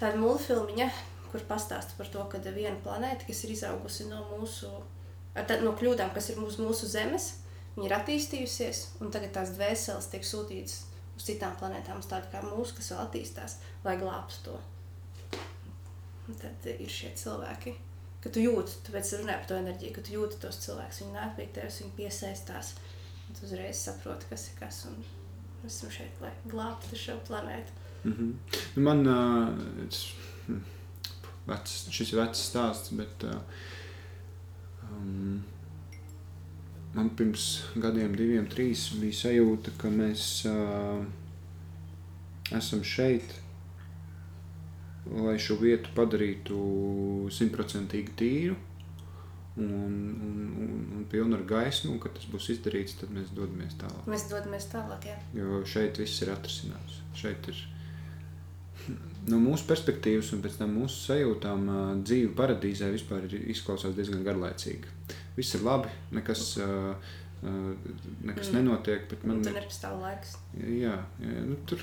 Tāda multfilmiņa, kur pastāsta par to, ka viena planēta, kas ir izaugusi no mūsu, tā, no kļūdām, kas ir uz mūsu Zemes, viņa ir attīstījusies, un tagad tās dvēseles tiek sūtītas uz citām planētām, uz tādu kā mūsu, kas vēl attīstās, lai glābtu to. Un tad ir šie cilvēki, ka tu jūti, tāpēc es runāju par to enerģiju, ka tu jūti tos cilvēkus, viņi nāk pie tevis, viņi piesaistās. Un tu uzreiz saproti, kas ir kas. Un esmu šeit, lai glābtu šo planētu. Mm -hmm. nu, man uh, tas, hm, vecs, šis ir vecs stāsts, bet uh, um, man pirms gadiem, diviem, trīs bija sajūta, ka mēs uh, esam šeit, lai šo vietu padarītu simtprocentīgi tīru. Un, un, un, un pilnu ar gaismu, un kad tas būs izdarīts, tad mēs dodamies tālāk. Mēs dodamies tālāk. Jā. Jo šeit viss ir atrisināts. Šeit ir no mūsu perspektīvas, un pēc tam mūsu sajūtām, dzīve paradīzē vispār izklausās diezgan garlaicīgi. Viss ir labi, nekas, nekas Mm. nenotiek. bet Man tur nepastāv laiks. jā, jā, nu, tur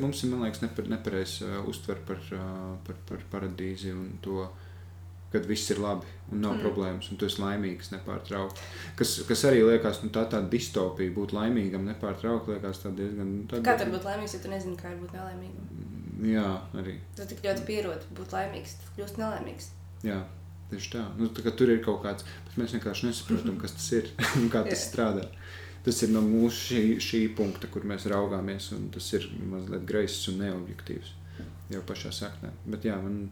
mums ir man liekas, nepar, nepareizs ā, uztver par, par, par paradīzi un to. Kad viss ir labi un nav Mm. mm. problēmas, un tu esi laimīgs nepārtraukti. Kas, kas arī liekas, nu, tā tāda distopija, būt laimīgam nepārtraukti, liekas tā diezgan. Tā Kā tur būt laimīgs, ja tu nezini, kā ir būt nelaimīgam? Jā, arī. Tu tik ļoti pierodi būt laimīgs, tad kļūst nelaimīgs. Jā, tieši tā. Nu, tā tur ir kaut kāds, bet mēs vienkārši nesaprotam, kas tas ir un kā tas Jā. strādā. Tas ir no mūsu šī, šī punkta, kur mēs raugāmies, un tas ir mazliet greizs un neobjektīvs jau pašā saknē. Bet jā, man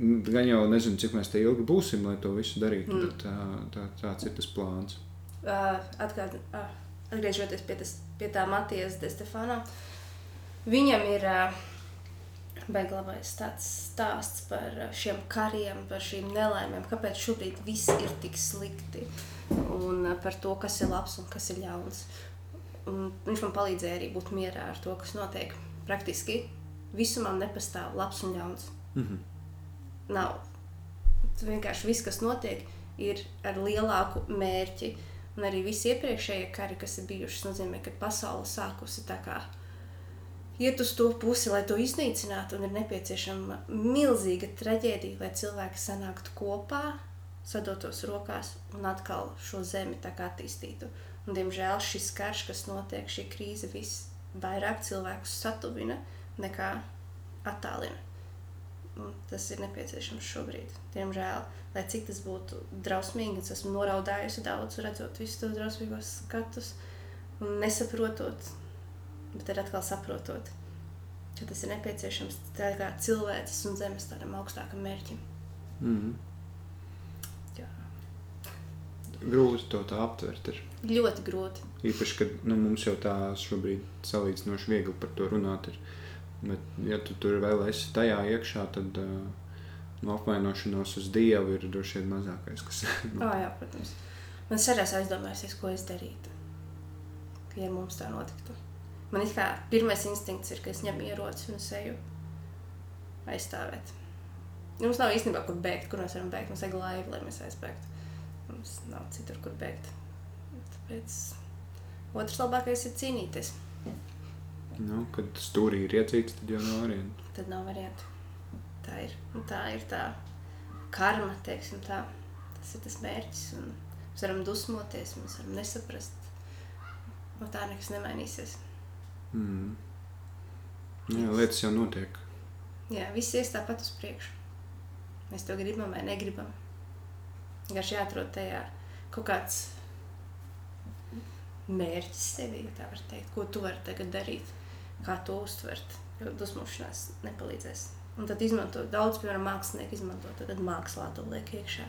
gan jau nezinu, cik mēs te ilgi būsim, lai to visu darītu, Mm. mm. bet tā, tā, tāds ir tas plāns. Uh, atgād, uh, atgriežoties pie, tas, pie tā Matijas de Stefano, viņam ir uh, beiglabais tāds stāsts par šiem kariem, par šīm nelaimēm, kāpēc šobrīd viss ir tik slikti un uh, par to, kas ir labs un kas ir ļauns. Un viņš man palīdzēja arī būt mierā ar to, kas notiek. Praktiski visumā nepastāv labs un ļauns. Mhm. Nav. Tas vienkārši viss, kas notiek, ir ar lielāku mērķi. Un arī visi iepriekšējie kari, kas ir bijuši, nozīmē, ka pasaule sākusi tā kā iet uz to pusi, lai to iznīcinātu. Un ir nepieciešama milzīga traģēdija, lai cilvēki sanāktu kopā, sadotos rokās un atkal šo zemi tā kā attīstītu. Un, diemžēl šis karš, kas notiek, šī krīze visvairāk cilvēkus satuvina nekā attālina. Tas ir nepieciešams šobrīd. Diemžēl, lai cik tas būtu drausmīgi, es esmu noraudājusi daudz, redzot visus tos drausmīgos skatus, un nesaprotot, bet arī atkal saprotot, ka tas ir nepieciešams cilvēces un zemes tādam augstākam mērķim. Mhm. Jā. Grūti to tā aptvert. Ir. Ļoti grūti. Īpaši, kad nu, mums jau tā šobrīd salīdzinoši viegli par to runāt. Ir. Bet, ja tu tur vēl esi tajā iekšā, tad uh, no apvainošanās uz Dievu ir droši vien mazākais, kas Oh, jā, protams. Man sarās aizdomājusies, ko es darītu, ja mums tā notiktu. Man ir kā pirmais instinkts, ir, ka es ņemu ieroci un es eju aizstāvēt. Mums nav īstenībā, kur bēgt, kur mēs varam bēgt. Mums vajag laivu, lai mēs aizbēgtu. Mums nav citur, kur bēgt. Tāpēc otrs labākais ir cīnīties. Nu, kad stūrī ir iecīts, tad jau nav variantu. Tad nav variantu. Tā ir. Un tā ir tā karma, teiksim tā. Tas ir tas mērķis. Un mēs varam dusmoties, mēs varam nesaprast. No tā nekas nemainīsies. Mm. Jā, lietas jau notiek. Jā, viss ies tāpat uz priekšu. Mēs to gribam vai negribam. Vienkārši jāatrod tajā kaut kāds mērķis sevī, tā var teikt. Ko tu vari tagad darīt, kā to uztvert. Jo dusmošanās nepalīdzēs. Un tad izmanto daudz, piemēram, mākslinieki izmanto to, mākslā to liek iekšā.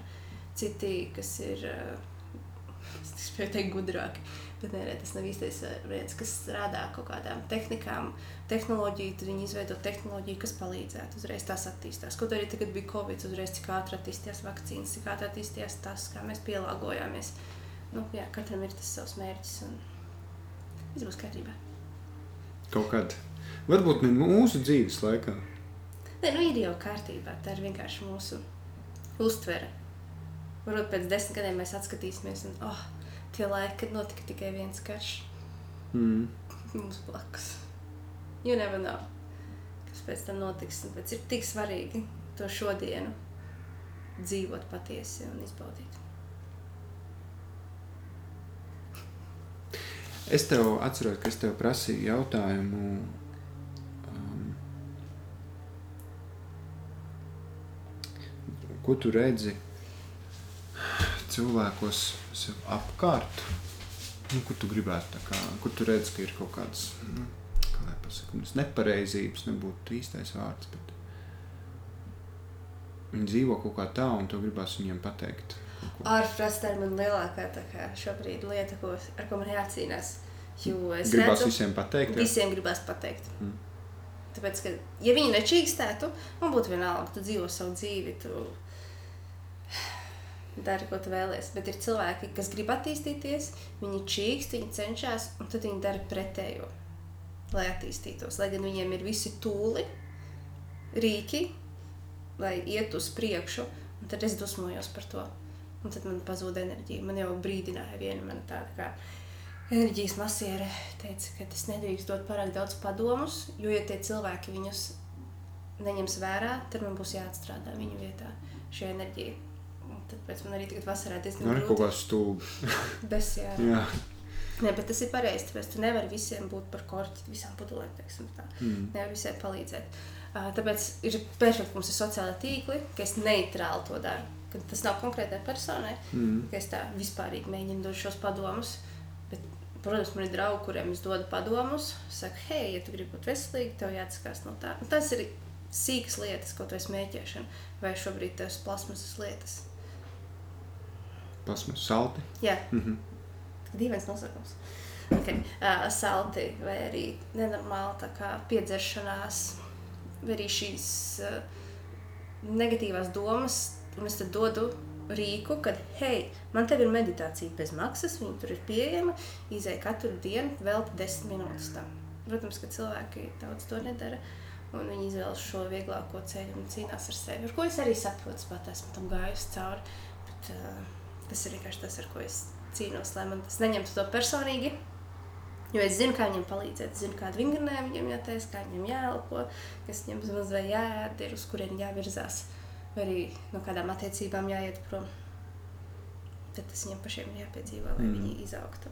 Citi, kas ir, eh, es spēju teikt, gudrāki, bet nē, tas nav īstais veids, kas strādā kaut kādām tehnikām, tehnoloģiju, tad viņi izveido tehnoloģiju, kas palīdzētu. Uzreiz tas attīstās. Kaut arī tagad bija Covid, uzreiz cik ātri attīstījās vakcīnas, cik ātri attīstījās tas, kā mēs pielāgojāmies. nu, jā, katram ir tas savs mērķis, un viss būs kārtībā. Kaut kad. Varbūt ne mūsu dzīves laikā. Nē, nu ir jau kārtībā. Tā ir vienkārši mūsu uztvere. Varbūt pēc desmit gadiem mēs atskatīsimies, un oh, tie laiki, kad notika tikai viens karš Mm. mums blakus. You never know, kas pēc tam notiks. Un pēc ir tik svarīgi to šodienu dzīvot patiesi un izbaudīt. Es tev atceros, ka es tev prasīju jautājumu. Um, ko tu redzi cilvēkos apkārt? Nu, kur tu gribētu, kā, kur tu redzi, ka ir kaut kādas nu, kā pasaka, nepareizības, nebūtu īstais vārds. Viņi dzīvo kaut kā tā, un to gribās viņiem pateikt. Ārprātā ir man lielākā kā šobrīd lieta, ko, ar ko man jācīnās. Jo es Gribās redzu, visiem pateikt, jā? visiem gribās pateikt. Mm. Tāpēc, ka, ja viņi nečīkstētu, man būtu vienalga, tu dzīvo savu dzīvi, tu dari, ko tu vēlies. Bet ir cilvēki, kas grib attīstīties, viņi čīkst, viņi cenšas, un tad viņi dara pretējo, lai attīstītos. Lai gan viņiem ir visi tūli, rīki, lai iet uz priekšu, un tad es dusmojos par to. Un tad man pazūd enerģija. Man jau brīdināja viena mana tāda kā enerģijas masiere, teica, ka es nedrīkst dot pārāk daudz padomus, jo, ja tie cilvēki viņus neņems vērā, tad man būs jāatstrādā viņu vietā šī enerģija. Un Tāpēc man arī tagad vasarā diezgan Nu, arī kaut kā stūbi. Bez, jā. Jā. Nē, bet tas ir pareizi. Tāpēc tu nevari visiem būt par korķi, visām pudelēm, teiksim tā. Mm. Nevar visiem palīdzēt. Uh, tāpēc ir perfekti, mums ir sociālai tīkli, ka es neitrāli to daru. Ka tas nav konkrētai personai, Mm. ka es tā vispārīgi mēģinu dot šos padomus. Bet, protams, man ir draugi, kuriem es dodu padomus. Saku, hei, ja tu gribi būt veselīgi, tev jāatsakās no tā. Un tas ir sīkas lietas, tu esi mēģināšana, vai šobrīd tas plasmasas lietas. Plasmas salti. Jā, Mhm. dīvains nosaukums. Okay. Uh, salti vai arī nenormāli tā kā piedzeršanās, vai arī šīs uh, negatīvās domas. Un es dodu rīku, kad, hei, man te ir meditācija bez maksas, viņa tur ir pieejama, izēja katru dienu, velti desmit minūtes tam. Protams, ka cilvēki daudz to nedara. Un viņi izvēlas šo vieglāko ceļu un cīnās ar sevi. Ar ko es arī saprotu, pat esmu tam gājusi cauri. Bet, uh, tas ir vienkārši tas, ar ko es cīnos, lai man tas neņemtu to personīgi. Jo es zinu, kā viņam palīdzēt, zinu, kādu vingrinājumu viņam jātaisa, kā viņam jāelpo, kas viņam mazliet jāēd, ir uz kurien jāvirzās, vai arī no kādām attiecībām jāiet prom. Tad tas viņam pašiem ir jāpiedzīvo, lai Mm. mm. viņi izaugtu.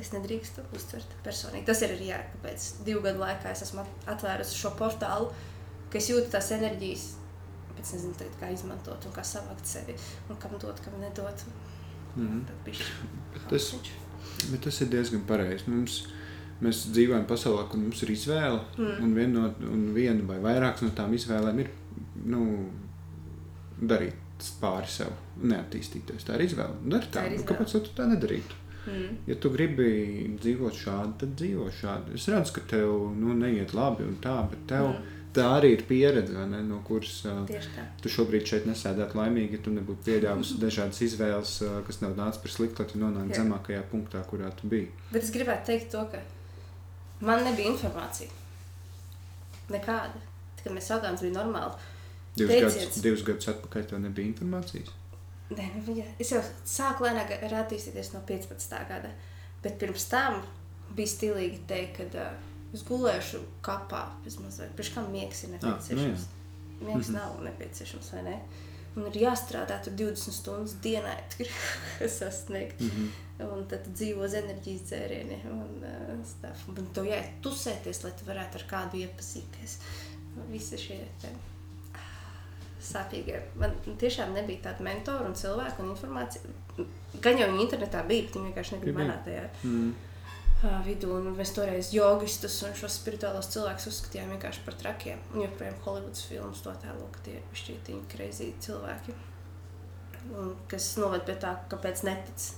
Es nedrīkstu uztvert personīgi. Tas ir arī jā, kāpēc divu gadu laikā es esmu at- atvērusi šo portālu, ka es jūtu tās enerģijas, es nezinu, tagad, kā izmantot un kā savākt sevi, un kam dot, kam nedot. Tad bišķi Bet tas, bet tas ir diezgan pareizi. Mums, mēs dzīvojam pasaulē, kur mums ir izvēle. Mm. Un, vien no, un viena vai vairākas no tām izvēlēm ir nu, darīt pāri sev, neattīstīties. Tā ir izvēle. Dari tā, Tā nu, izvēle. kāpēc tu tā nedarītu? Mm. Ja tu gribi dzīvot šādi, tad dzīvo šādi. Es redzu, ka tev nu, neiet labi un tā, bet tev mm. Tā arī ir pieredze, ne, no kuras tā. tu šobrīd šeit nesēdētu laimīgi, ja tu nebūtu pieļāvusi dažādas izvēles, kas nav nācis par sliktu, lai tu nonāktu Jā. zemākajā punktā, kurā tu biji. Bet es gribētu teikt to, ka man nebija informācija. Nekāda. Kad mēs augām, tas bija normāli. Divus gadus, divus gadus atpakaļ tev nebija informācijas. Nē, nu, viņa, es jau sāku lēnāk attīstīties no 15. gada. Bet pirms tam bija stilīgi teikt, ka uh, es gulēšu kapā. Pirms kam miegs ir nepieciešams? Miegs Mhm. nav nepieciešams, vai ne? Un ir jāstrādā tur 20 stundas dienā, ja tu gribi sasniegt. Mm -hmm. Un tad dzīvo uz enerģijas dzērieniem. Un, uh, un tev jāiet tusēties, lai tu varētu ar kādu iepazīties. Visi šie te, sāpīgie. Man tiešām nebija tāda mentora un cilvēka un informācija. Gan jau viņi internetā bija, bet viņi vienkārši nebija Bija. manā tajā mm. vidū. Un mēs toreiz jogistus un šos spirituālos cilvēkus uzskatījām vienkārši par trakiem. Un joprojām Hollywoods filmas to tēlo, ka tie ir šķietīgi kreizi cilvēki. Un, kas noved pie tā, kāpēc netic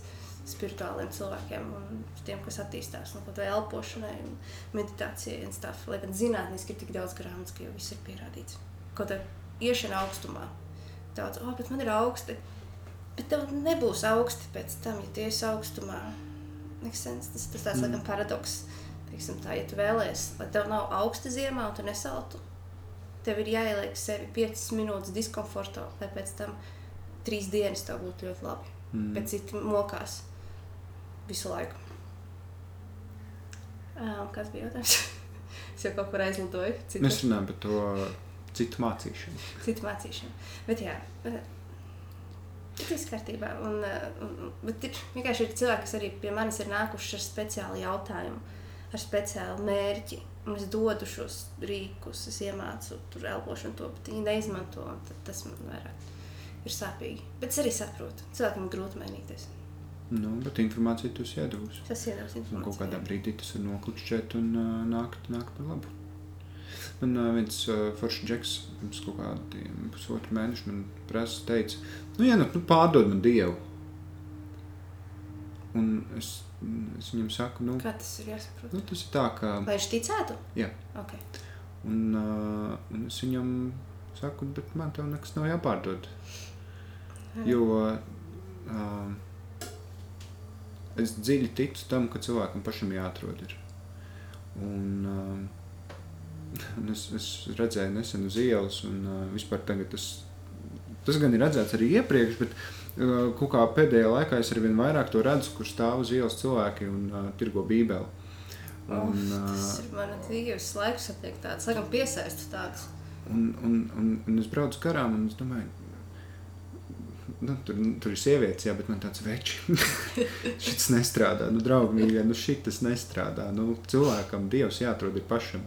spirituāliem cilvēkiem un tiem, kas attīstās no kaut vai elpošanai un meditācijai un stuff. Lai gan zinātniski ir tik daudz grāmatas, ka jau viss ir pierādīts. Kaut kā iešana augstumā. Daudz, oh, bet man ir augsti. Bet tev nebūs augsti pēc tam, ja tu esi augstumā. Tas, tas, tas tāds mm. paradoks. Teiksim, tā, ja tu vēlēsies, lai tev nav augsta ziemā un tu nesaltu, tev ir jāieliek sevi 5 minūtes diskomfortā, lai pēc tam 3 dienas tev būtu ļoti labi. Mm. Bet citi mokās visu laiku. Uh, kas bija jautājums? es jau kaut kur aizlidoju. Citu. Mēs runājam par to citu mācīšanu. Citu mācīšanu. Bet jā, bet, Tas viss kārtībā. Un, un, bet ir vienkārši ir cilvēki, kas arī pie manis ir nākuši ar speciālu jautājumu, ar speciālu mērķi. Un es dodu šos rīkus, es iemācu tur elpošanu, to, bet viņi neizmanto. Tas man vairāk ir sāpīgi. Bet es arī saprotu, cilvēkam ir grūti mainīties. Nu, bet informāciju tu iedos. Tas iedos informāciju. Un kaut kādā brīdī tas var noklikšķēt un uh, nākt, nākt par labu. Man uh, viens uh, foršs džeks pirms kaut kādiem pusotru mēnešu man prasa teica, nu, ja nu, nu pārdod man Dievu. Un es, es viņam saku, nu, kā tas ir jāsaprot? Nu, tas ir tā, ka. Lai viņš ticētu? Jā. Okay. Un, uh, un es viņam saku, bet man tev nekas nav jāpārdod. Jā. Jo uh, es dziļi ticu tam, ka cilvēkam pašam jāatrod. Ir. Un, uh, es, es redzēju nesen uz ielas, un uh, vispār tas, tas gan ir redzēts arī iepriekš, bet uh, kaut kā pēdējā laikā es arvien vairāk to redzu, kur stāv uz ielas cilvēki un uh, tirgo bībeli. Un, uh, tas ir mana dzīves laiks, attiek tāds, laikam piesaistu tāds. Un, un, un, un es braucu garām un es domāju, nu, tur, tur ir sievietes, jā, bet man tāds veči. šis nestrādā. Nu, draugi, mīļie, nu, šis nestrādā. Nu, cilvēkam Dievs jāatrod ir pašam.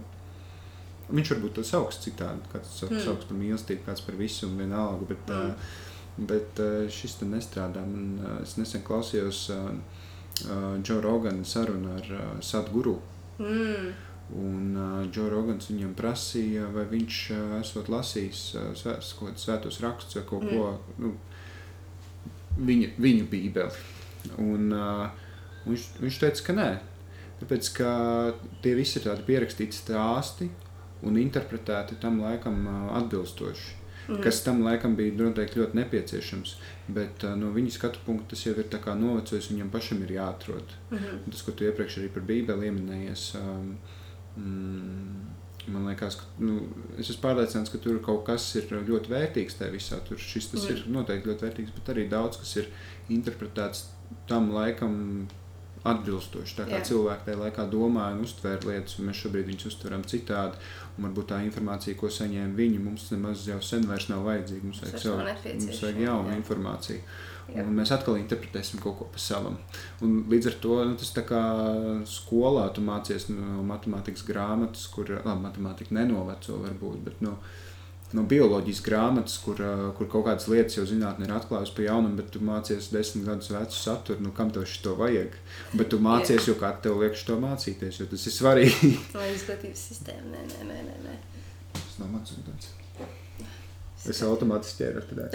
Viņš varbūt to sauc citādi, kāds to mm. sauc par mīlestību, kāds par visu un vienalga. Bet, mm. uh, bet uh, šis te nestrādā. Man, uh, es nesen klausījos uh, uh, Joe Rogana sarunu ar uh, Sadguru. Mm. Un uh, Džo Rogans viņam prasīja, vai viņš uh, esot lasījis uh, svēt, svētos rakstus vai kaut mm. ko, nu, viņa, viņu bībeli. Un, uh, viņš, viņš teica, ka nē. Tāpēc, ka tie visi ir tādi pierakstīti stāsti, un interpretēti tam laikam atbilstoši. Mm. Kas tam laikam bija noteikti ļoti nepieciešams. Bet uh, no viņa skatu punkta tas jau ir novecojis, viņam pašam ir jāatrod. Mm -hmm. Tas, ko tu iepriekš arī par Bībeli pieminējies, um, mm, man liekas, ka nu, es esmu pārliecināts, ka tur kaut kas ir ļoti vērtīgs tajā visā. Tur šis tas mm. ir noteikti ļoti vērtīgs, bet arī daudz kas ir interpretēts tam laikam atbilstoši. Tā kā Jā. cilvēki tajā laikā domāja un uztvēra lietas, un mēs šobrīd viņus uztveram citādi. Un varbūt tā informācija, ko saņēma viņi, mums nemaz jau sen vairs nav vajadzīga. Mums vajag, sev, mums vajag jaunu jā. informāciju. Jā. Un mēs atkal interpretēsim kaut ko pa savam. Un līdz ar to nu, tas tā kā skolā tu mācies no matemātikas grāmatas, kur labi, matemātika nenoveco varbūt, bet nu, no, no bioloģijas grāmatas, kur, kur kaut kādas lietas jau zinātnē ir atklājusi pa jaunam, bet tu mācies desmit gadus vecu saturu, nu kam tev šito vajag? Bet tu mācies, jo kā tev liek to mācīties, jo tas ir svarīgi. Vai izglītības sistēma? Nē, nē, nē, nē. nē. Tas nav mans uzdevums. Es automātiski ķēru ar tādēļ.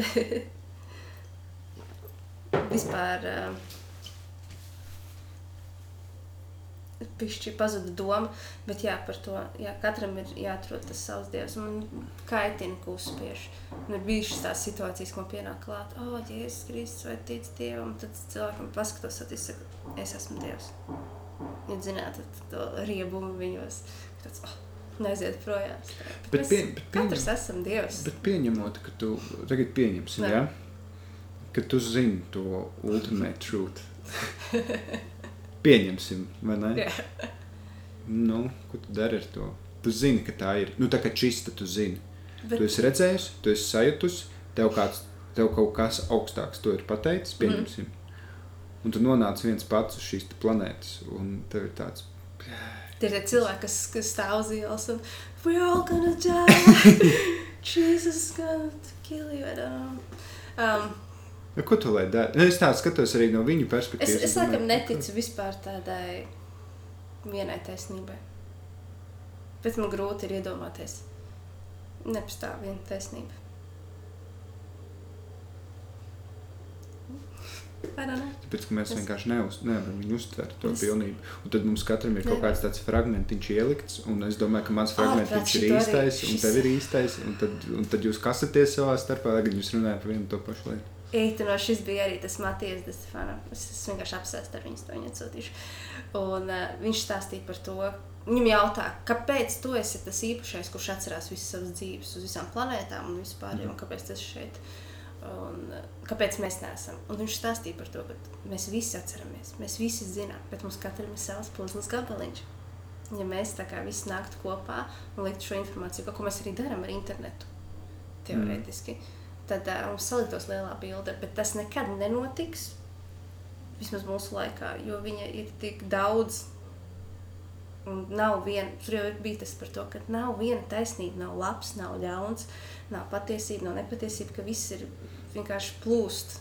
Vispār... Uh, pišķi pazuda doma, bet jā, par to, jā, katram ir jāatrod tas savs dievs, un kaitina kūspieši. Un ir bijušas tās situācijas, ko pienāk klāt, o, oh, Jēzus Kristus vai tic Dievam, tad cilvēkam paskatos, tad es saku, es esmu Dievs. Ja zināt, to riebumu viņos, tāds, oh, neaiziet projām. Bet, bet, pie, bet pieņem, katrs esam Dievs. Bet pieņemot, ka tu, tagad pieņemsim, jā, ka tu zini to ultimate truth. Pieņemsim, vai ne? Jā. Nu, ko tu dari ar to? Tu zini, ka tā ir. Nu, tā kā čista, tu zini. Bet... Tu esi redzējis, tu esi sajūtus, tev, kāds, tev kaut kas augstāks to ir pateicis, pieņemsim. Mm. Un tu nonāc viens pats uz šīs planētas, un tev ir tāds. Tie ir tie cilvēki, kas, kas stāv uz ielas un we're all gonna die. Jesus is gonna kill you. I don't know. Um, Ja, ko tu lai dari? Nu, es tā skatos arī no viņu perspektīvas. Es, es laikam neticu vispār tādai vienai taisnībai. Bet man grūti ir iedomāties. Nepastāv viena taisnība. Tāpēc mēs vienkārši neuz, nevaram viņu uztvert to es... pilnību. Un tad mums katram ir kaut kāds tāds fragmentiņš ielikts, un es domāju, ka mans fragmentiņš ir īstais, un tev ir īstais, un tad, un tad jūs kasaties savā starpā, tagad jūs runājat par vienu to pašu lietu. No šis bija arī tas Matijas Destefano. Es esmu vienkārši apsēsts ar viņu, to viņu atsūtīšu. Un uh, viņš stāstīja par to. Viņam jautā, kāpēc tu esi tas īpašais, kurš atcerās visas savas dzīves uz visām planētām un vispār, un kāpēc tas šeit. Un, uh, kāpēc mēs neesam? Un viņš stāstīja par to, ka mēs visi atceramies, mēs visi zinām, bet mums katram ir savs puzles gabaliņš. Ja mēs tā kā visi nāktu kopā un liktu šo informāciju, ko mēs arī darām ar internetu, teorētiski. Mm tad uh, mums saliktos lielā bilde, bet tas nekad nenotiks. Vismaz mūsu laikā, jo viņa ir tik daudz. Un nav viena, tur jau bija tas par to, ka nav viena taisnība, nav labs, nav ļauns, nav patiesība, nav nepatiesība, ka viss ir vienkārši plūst.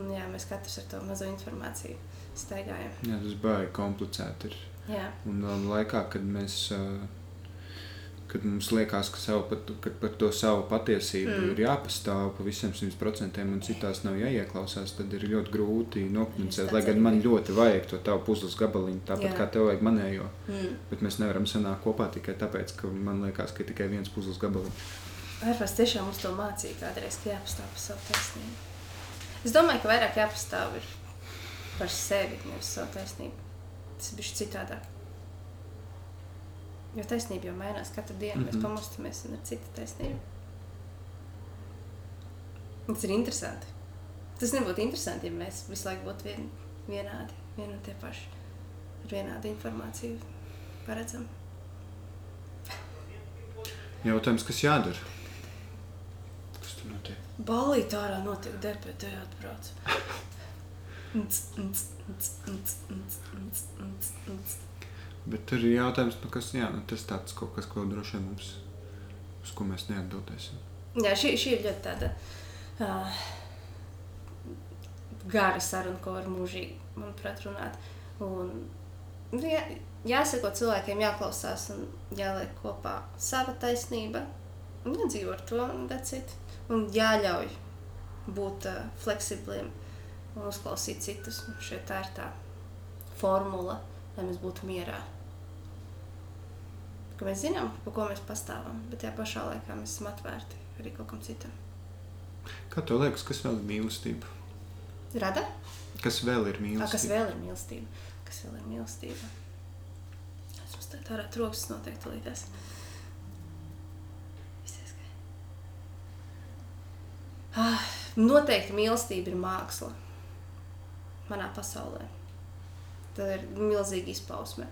Un, jā, mēs katrs ar to mazo informāciju staigājam. Jā, tas baigi komplicēti ir. Jā. Un um, laikā, kad mēs uh, kad mums liekas, ka, savu, ka par to savu patiesību mm. ir jāpastāv pavisam simt procentiem un citās nav jāieklausās, tad ir ļoti grūti nokļūt. Lai gan man ļoti vajag to tavu puzles gabaliņu, tāpat Jā. kā tev vajag manējo. Mm. Bet mēs nevaram sanākt kopā tikai tāpēc, ka man liekas, ka ir tikai viens puzles gabaliņš. Ārpus tiešām mums to mācīja kādreiz, ka jāpastāv par savu taisnību. Es domāju, ka vairāk jāpastāv par sevi, nevis savu taisnību. Tas ir bijis citādāk. Jo taisnība jau mainās katru dienu. Mm -hmm. Mēs pamostamies un ir cita taisnība. Tas ir interesanti. Tas nebūtu interesanti, ja mēs visu laiku būtu vien, vienādi, vien un tie paši ar vienādu informāciju paredzam. Jautājums, kas jādara? Kas tur notiek? Balīt ārā notiek DPT atbrauc. Bet tur ir jautājums, nu, kas jā, nu, tas tāds kaut kas, ko droši vien mums, uz ko mēs neatbildēsim. Jā, šī, šī ir ļoti tāda uh, gara saruna, ko var mūžīgi, manuprāt, runāt. Un, nu, jā, jāsako cilvēkiem, jāklausās un jāliek kopā sava taisnība un jādzīvo ar to un decīt. Un jāļauj būt uh, fleksibliem un uzklausīt citus. Šeit tā ir tā formula lai mēs būtu mierā. Ka mēs zinām, par ko mēs pastāvam, bet tajā pašā laikā mēs esam atvērti arī kaut kam citam. Kā tev liekas, kas vēl ir mīlestība? Rada? Kas vēl ir mīlestība? A, kas vēl ir mīlestība? Kas vēl ir mīlestība? Es mums tā ārā troksas noteikti līdās. Ah, noteikti mīlestība ir māksla manā pasaulē. Tā ir milzīga izpausme.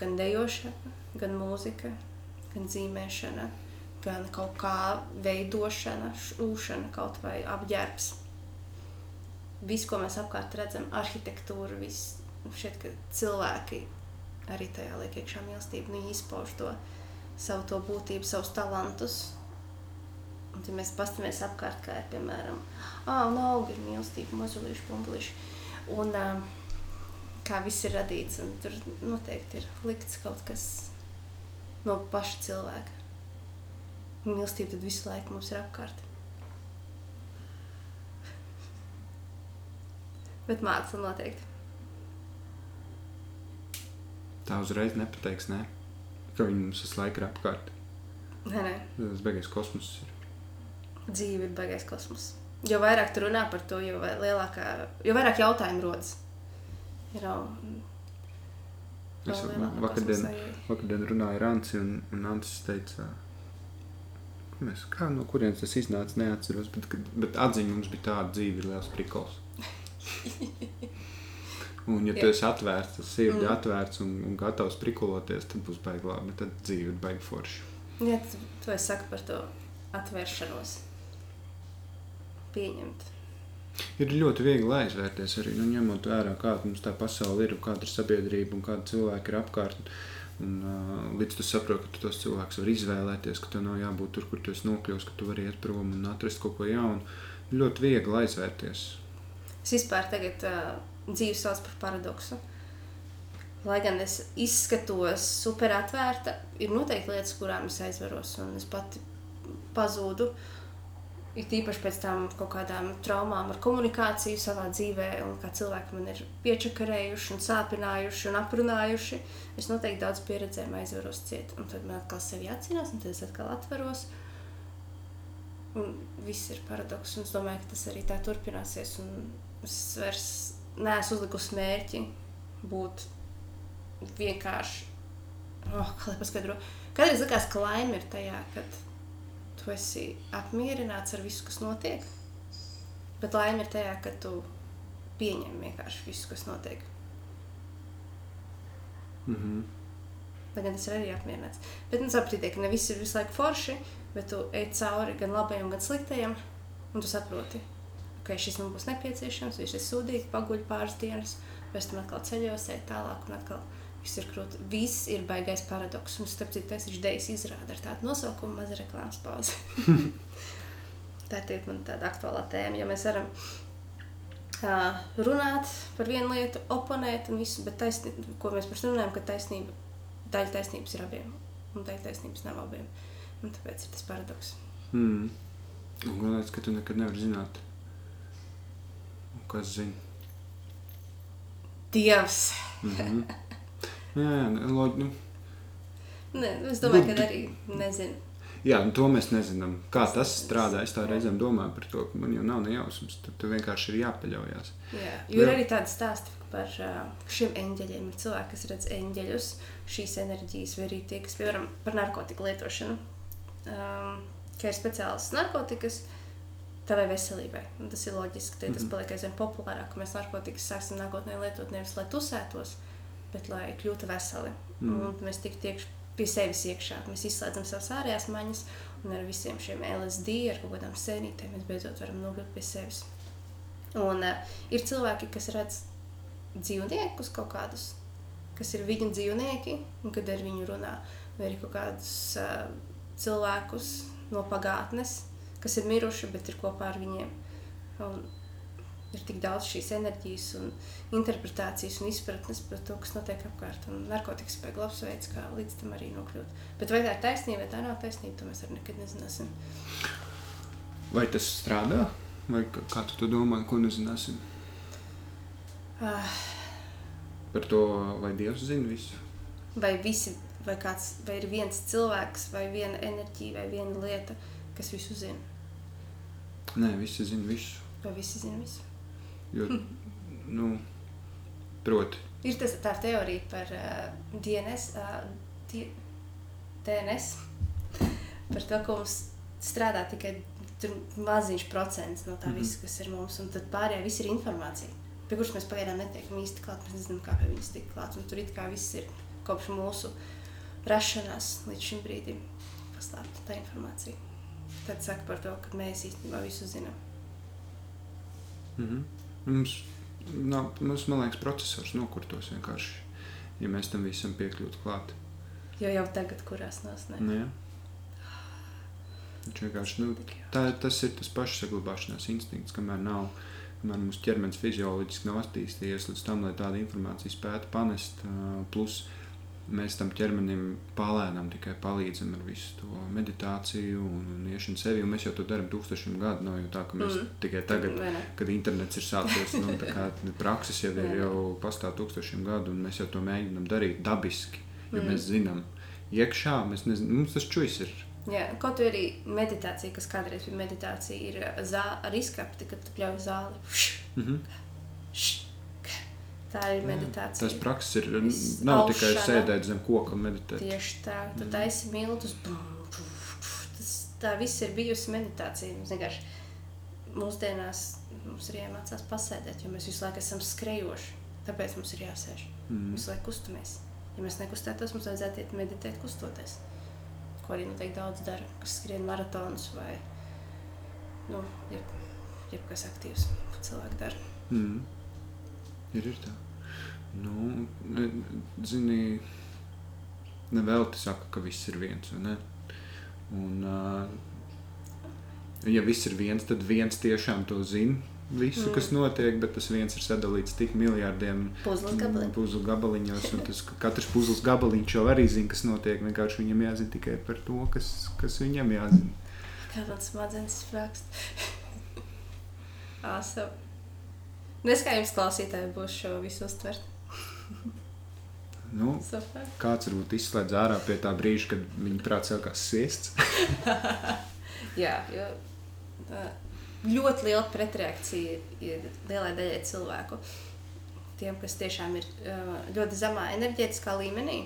Gan dejošana, gan mūzika, gan zīmēšana, gan kaut kā veidošana, šūšana, kaut vai apģērbs. Viss, ko mēs apkārt redzam, arhitektūra, viss šeit, ka cilvēki arī tajā liek iekšā mīlestību, viņi izpauž to savu to būtību, savus talantus. Un tad mēs pastamies apkārt, kā ir, piemēram, ā, un augi ir mīlestība, mazulīši, pumpulīši. Un, uh, kā viss ir radīts. Tur noteikti ir likts kaut kas no paša cilvēka. Mīlestība tad visu laiku mums ir apkārt. Bet māksla noteikti. Tā uzreiz nepateiks, ne? ka viņi mums visu laiku ir apkārt. Nē, nē. Tas beigais kosmos ir. Dzīve ir beigais kosmos. Jo vairāk tu runā par to, jo, lielākā, jo vairāk jautājumu rodas ir jau. Es vakardien, vakardien runāju ar Anci, un, un Ancis teica, mēs, kā no kurienes tas iznāca, neatceros, bet, bet atziņa mums bija tāda dzīve ir liels prikols. un, ja tu esi atvērts, tas sirdi mm. atvērts un, un gatavs prikoloties, tad būs baigi labi, tad dzīve ir baigi forša. Jā, tu, tu esi saka par to atvēršanos. Pieņemt. Ir ļoti viegli aizvērties arī nu, ņemot vērā, kāda mums tā pasaule ir, kāda ir sabiedrība un kāda cilvēka ir apkārt. Un, uh, līdz tu saproti, ka tu tos cilvēkus vari izvēlēties, ka tev nav jābūt tur, kur tu esi nokļuvis, ka tu vari iet prom un atrast kaut ko jaunu. Ļoti viegli aizvērties. Es vispār tagad uh, dzīvi sauc par paradoksu. Lai gan es izskatos super atvērta, ir noteikti lietas, kurām es aizveros un es pati pazūdu. Uh, ir tīpaši pēc tam kaut kādām traumām ar komunikāciju savā dzīvē, un kā cilvēki man ir piečakarējuši, un sāpinājuši un aprunājuši. Es noteikti daudz pieredzēju, aizvaros ciet, un tad man atkal sevi atcīnās, un tad es atkal atveros. Un viss ir paradoks. Un es domāju, ka tas arī tā turpināsies. Es vairs neesmu uzlikusi mērķi būt vienkārši. Oh, kā lai paskaidro? Kādreiz likās, ka laime ir tajā, kad tu esi apmierināts ar visu, kas notiek. Bet laime ir tajā, ka tu pieņem vienkārši visu, kas notiek. Mm -hmm. Lai gan tas ir arī apmierināts. Bet nu, saproti, ka ne viss ir visu laiku forši, bet tu ej cauri gan labajam, gan sliktajam, un tu saproti, ka šis man būs nepieciešams, viņš ir sūdīgi, paguļ pāris dienas, pēc tam atkal ceļos, ej tālāk, un atkal viss ir krūti. Viss ir baigais paradoks, un starp citu, tas ir dejas izrāda ar tādu nosaukumu, maza reklāmas pauze. Tā ir man tāda aktuālā tēma, jo mēs varam uh, runāt par vienu lietu, oponēt un visu, bet taisnība, ko mēs par runājam, ka taisnība, daļa taisnības ir abiem, un daļa taisnības nav abiem. Un tāpēc ir tas paradoks. Mm. Un galvenais, ka tu nekad nevari zināt, un kas zina. Dievs! Mm -hmm. jā, jā, loģi, nu, Ne, es domāju, Nu, ka arī nezinu. jā, nu, to mēs nezinām. Kā tas strādā? Es tā reizēm domāju par to, ka man jau nav nejausmas. Tad tu vienkārši ir jāpaļaujas. Jā, jo ir arī tāda stāsta par šiem eņģeļiem. Ir cilvēki, kas redz eņģeļus, šīs enerģijas, vai arī tie, kas, piemēram, par narkotiku lietošanu. Um, ka ir speciāls narkotikas tavai veselībai. Un tas ir loģiski, ka tas Mhm. paliek aizvien populārāk, ka mēs narkotikas sāksim nākotnē lietot nevis lai tusētos, bet lai kļūtu veseli. Mm. Un mēs tik tiekš pie sevis iekšā, mēs izslēdzam savas ārējās maņas, un ar visiem šiem LSD, ar kaut kādām sēnītēm, mēs beidzot varam nokļūt pie sevis. Un uh, ir cilvēki, kas redz dzīvniekus kaut kādus, kas ir viņu dzīvnieki, un kad ar viņu runā, vai arī kaut kādus uh, cilvēkus no pagātnes, kas ir miruši, bet ir kopā ar viņiem. Un ir tik daudz šīs enerģijas, un interpretācijas un izpratnes par to, kas notiek apkārt. Un narkotikas spēja labs veids, kā līdz tam arī nokļūt. Bet vai tā ir taisnība, vai tā nav taisnība, to mēs arī nekad nezināsim. Vai tas strādā? Vai kā tu to domā, ko nezināsim? Ah, Par to, vai Dievs zina visu? vai visi, vai kāds, vai ir viens cilvēks, vai viena enerģija, vai viena lieta, kas visu zina, Nē, visi zina visu. vai visi zina visu. Jo, nu, proti, Ir tas, tā teorija par uh, DNS, uh, di- DNS, par to, ka mums strādā tikai maziņš procents no tā Mhm. visa, kas ir mums, un tad pārējā viss ir informācija, pie kuras mēs pagaidām netiekam īsti klāt, mēs nezinām, kā pie viņas tikt klāt, un tur it kā viss ir kopš mūsu rašanās līdz šim brīdim paslēpta tā informācija. Tad saka par to, ka mēs īstenībā visu zinām. mhm. Mums, nav, mums, man liekas, procesors nokurtos vienkārši, ja mēs tam visam piekļūtu klāt. Jo jau tagad, kurās nos ne. Nu, jā. Viņš vienkārši, nu, tā, tas ir tas pašsaglabāšanās instinkts, kamēr nav, kamēr mūsu ķermenis fizioloģiski nav attīstījies līdz tam, lai tādu informāciju spētu panest. Plus mēs tam ķermenim palēnām tikai palīdzam ar visu to meditāciju un, un iešanu sevi. Un mēs jau to darām tūkstošiem gadu. Nav jau tā, ka mēs Mm. tikai tagad, ne? kad internets ir sācies, nu, tā kā prakses jau ir Jā. jau pastāv tūkstošiem gadu, un mēs jau to mēģinām darīt dabiski. Jo Mm. mēs zinām, iekšā mēs nezinām, mums tas čujas ir. Jā, kaut arī meditācija, kas kādreiz bija meditācija, ir zā, ar izskapti, kad tu pļauj zāli. Mm -hmm. Tā ir meditācija. Tas prakses ir. Viss Nav tikai sēdēt zem koka meditēt. Tieši tā, tu Mm. taisi miltus. Tas, tā viss ir bijusi meditācija. Mums vienkārši mūsdienās mums ir jāmācās pasēdēt, jo mēs visu laiku esam skrejoši. Tāpēc mums ir jāsēž. Mm. Visu laiku kustamies. Ja mēs nekustētos, mums vajadzētu iet meditēt, kustoties. Ko arī noteikti daudz dara, kas skrien maratonus vai nu, jeb, jebkas aktīvs, ko cilvēki dara. Mm. Ir, ir tā. Nu, ne- zini, nevelti saka, ka viss ir viens. vai ne? Un, ja viss ir viens, tad viens tiešām to zina. Visu, Mm. kas notiek, bet tas viens ir sadalīts tik miljardiem Puzles gabaliņos. un Tas, ka katrs puzles gabaliņš jau arī zina, kas notiek. Vienkārši viņam jāzina tikai par to, kas, kas viņam jāzina. Kā man smadzenes sprākst. Awesome. Neskaiņas klausītāji būs šo visu uztvert. Nu, Super. kāds varbūt izslēdz ārā pie tā brīža, kad viņa prātā sākās sviests. Jā, jo uh, ļoti liela pretreakcija ir lielai daļai cilvēku. Tiem, kas tiešām ir uh, ļoti zemā enerģētiskā līmenī,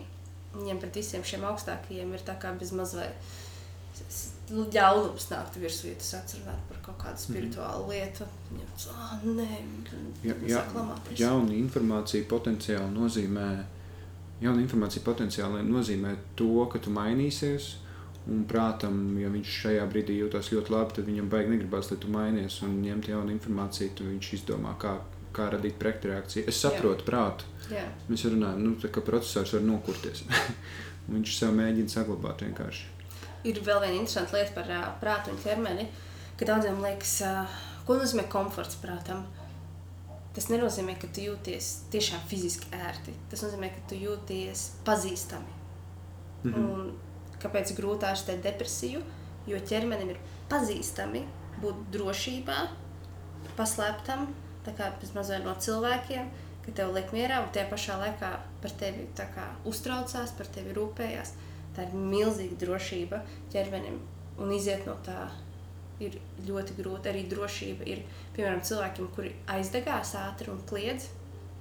viņiem pret visiem šiem augstākajiem ir tā kā bez mazliet ļaunums nākt virsū, ja tas atcerās par kādu spirituālu mm. lietu. Viņam tas, ah, nē, ja, ja, jauna informācija potenciāli nozīmē, jauna informācija potenciāli nozīmē to, ka tu mainīsies. Un prātam, ja viņš šajā brīdī jūtas ļoti labi, tad viņam baigi negribas, lai tu mainies un ņemt jaunu informāciju. Tad viņš izdomā, kā, kā radīt pretreakciju. Es saprotu Jā. prātu. Jā. Mēs runājam, nu, ka processors var nokurties. viņš sev mēģina saglabāt vienkārši ir vēl viena interesanta lieta par uh, prātu un ķermeni, ka daudziem liekas, ko nozīmē komforts prātam. Tas nenozīmē, ka tu jūties tiešām fiziski ērti. Tas nozīmē, ka tu jūties pazīstami. Mm -hmm. Un kāpēc grūti ārstēt depresiju? Jo ķermenim ir pazīstami būt drošībā, paslēptam, tā kā mazliet no cilvēkiem, ka tev liek mierā un tajā pašā laikā par tevi uztraucās, par tevi rūpējās. Tā ir milzīga drošība ķermenim, un iziet no tā ir ļoti grūti. Arī drošība ir, piemēram, cilvēkiem, kuri aizdegās ātri un kliedz.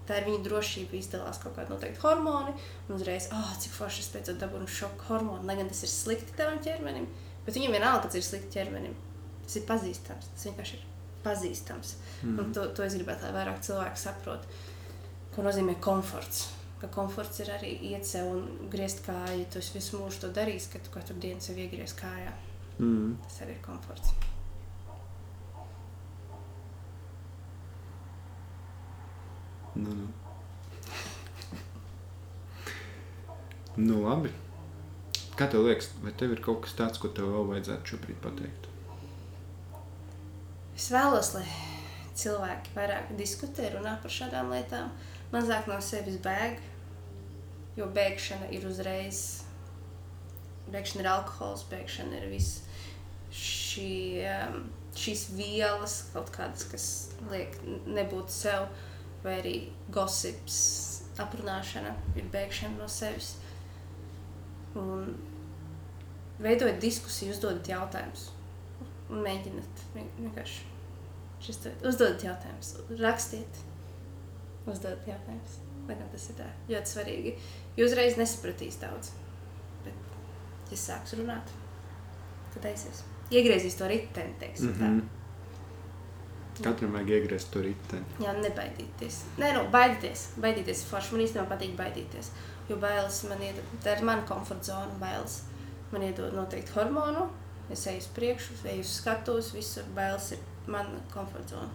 Tā ir viņa drošība, izdalās kaut kāda noteikta hormona, un uzreiz, ah, oh, cik forši es pēc tam dabūju šoku hormonu, lai gan tas ir slikti tavam ķermenim. Bet viņam vienalga, kas ir slikti ķermenim. Tas ir pazīstams. Tas vienkārši ir pazīstams. Mm. Un to, to es gribētu, lai vairāk cilvēku saprotu, ko nozīmē komforts ka komforts ir arī iet sev un griezt kāju. Tu visu mūžu to darīsi, ka tu katru dienu sev iegriez kājā. Mm. Tas arī ir komforts. Nu, nu. nu, labi. Kā tev liekas, vai tev ir kaut kas tāds, ko tev vēl vajadzētu šobrīd pateikt? Es vēlos, lai cilvēki vairāk diskutē, runā par šādām lietām. Mazāk no sevis bēg, jo bēgšana ir uzreiz, bēgšana ir alkohols, bēgšana ir viss šī, um, šīs vielas, kaut kādas, kas liek nebūt sev, vai arī gosips, aprunāšana ir bēgšana no sevis. Un veidojot diskusiju, uzdodat jautājumus un mēģināt vienkārši uzdodat jautājumus, rakstiet uzdot jautājumus. Lai gan tas ir tā, ļoti svarīgi. Jūs uzreiz nesapratīs daudz. Bet, ja sāks runāt, tad aizies. Iegriezīs to riteni, teiksim mm -hmm. tā. Katram vajag iegriezt to riteni. Jā, nebaidīties. Nē, nu, baidīties. Baidīties forši. Man īstenībā patīk baidīties. Jo bailes man iedod, tā ir mana komforta zona. Bailes man iedod noteikti hormonu. Es eju uz priekšu, eju uz skatuves, visur bailes ir mana komforta zona.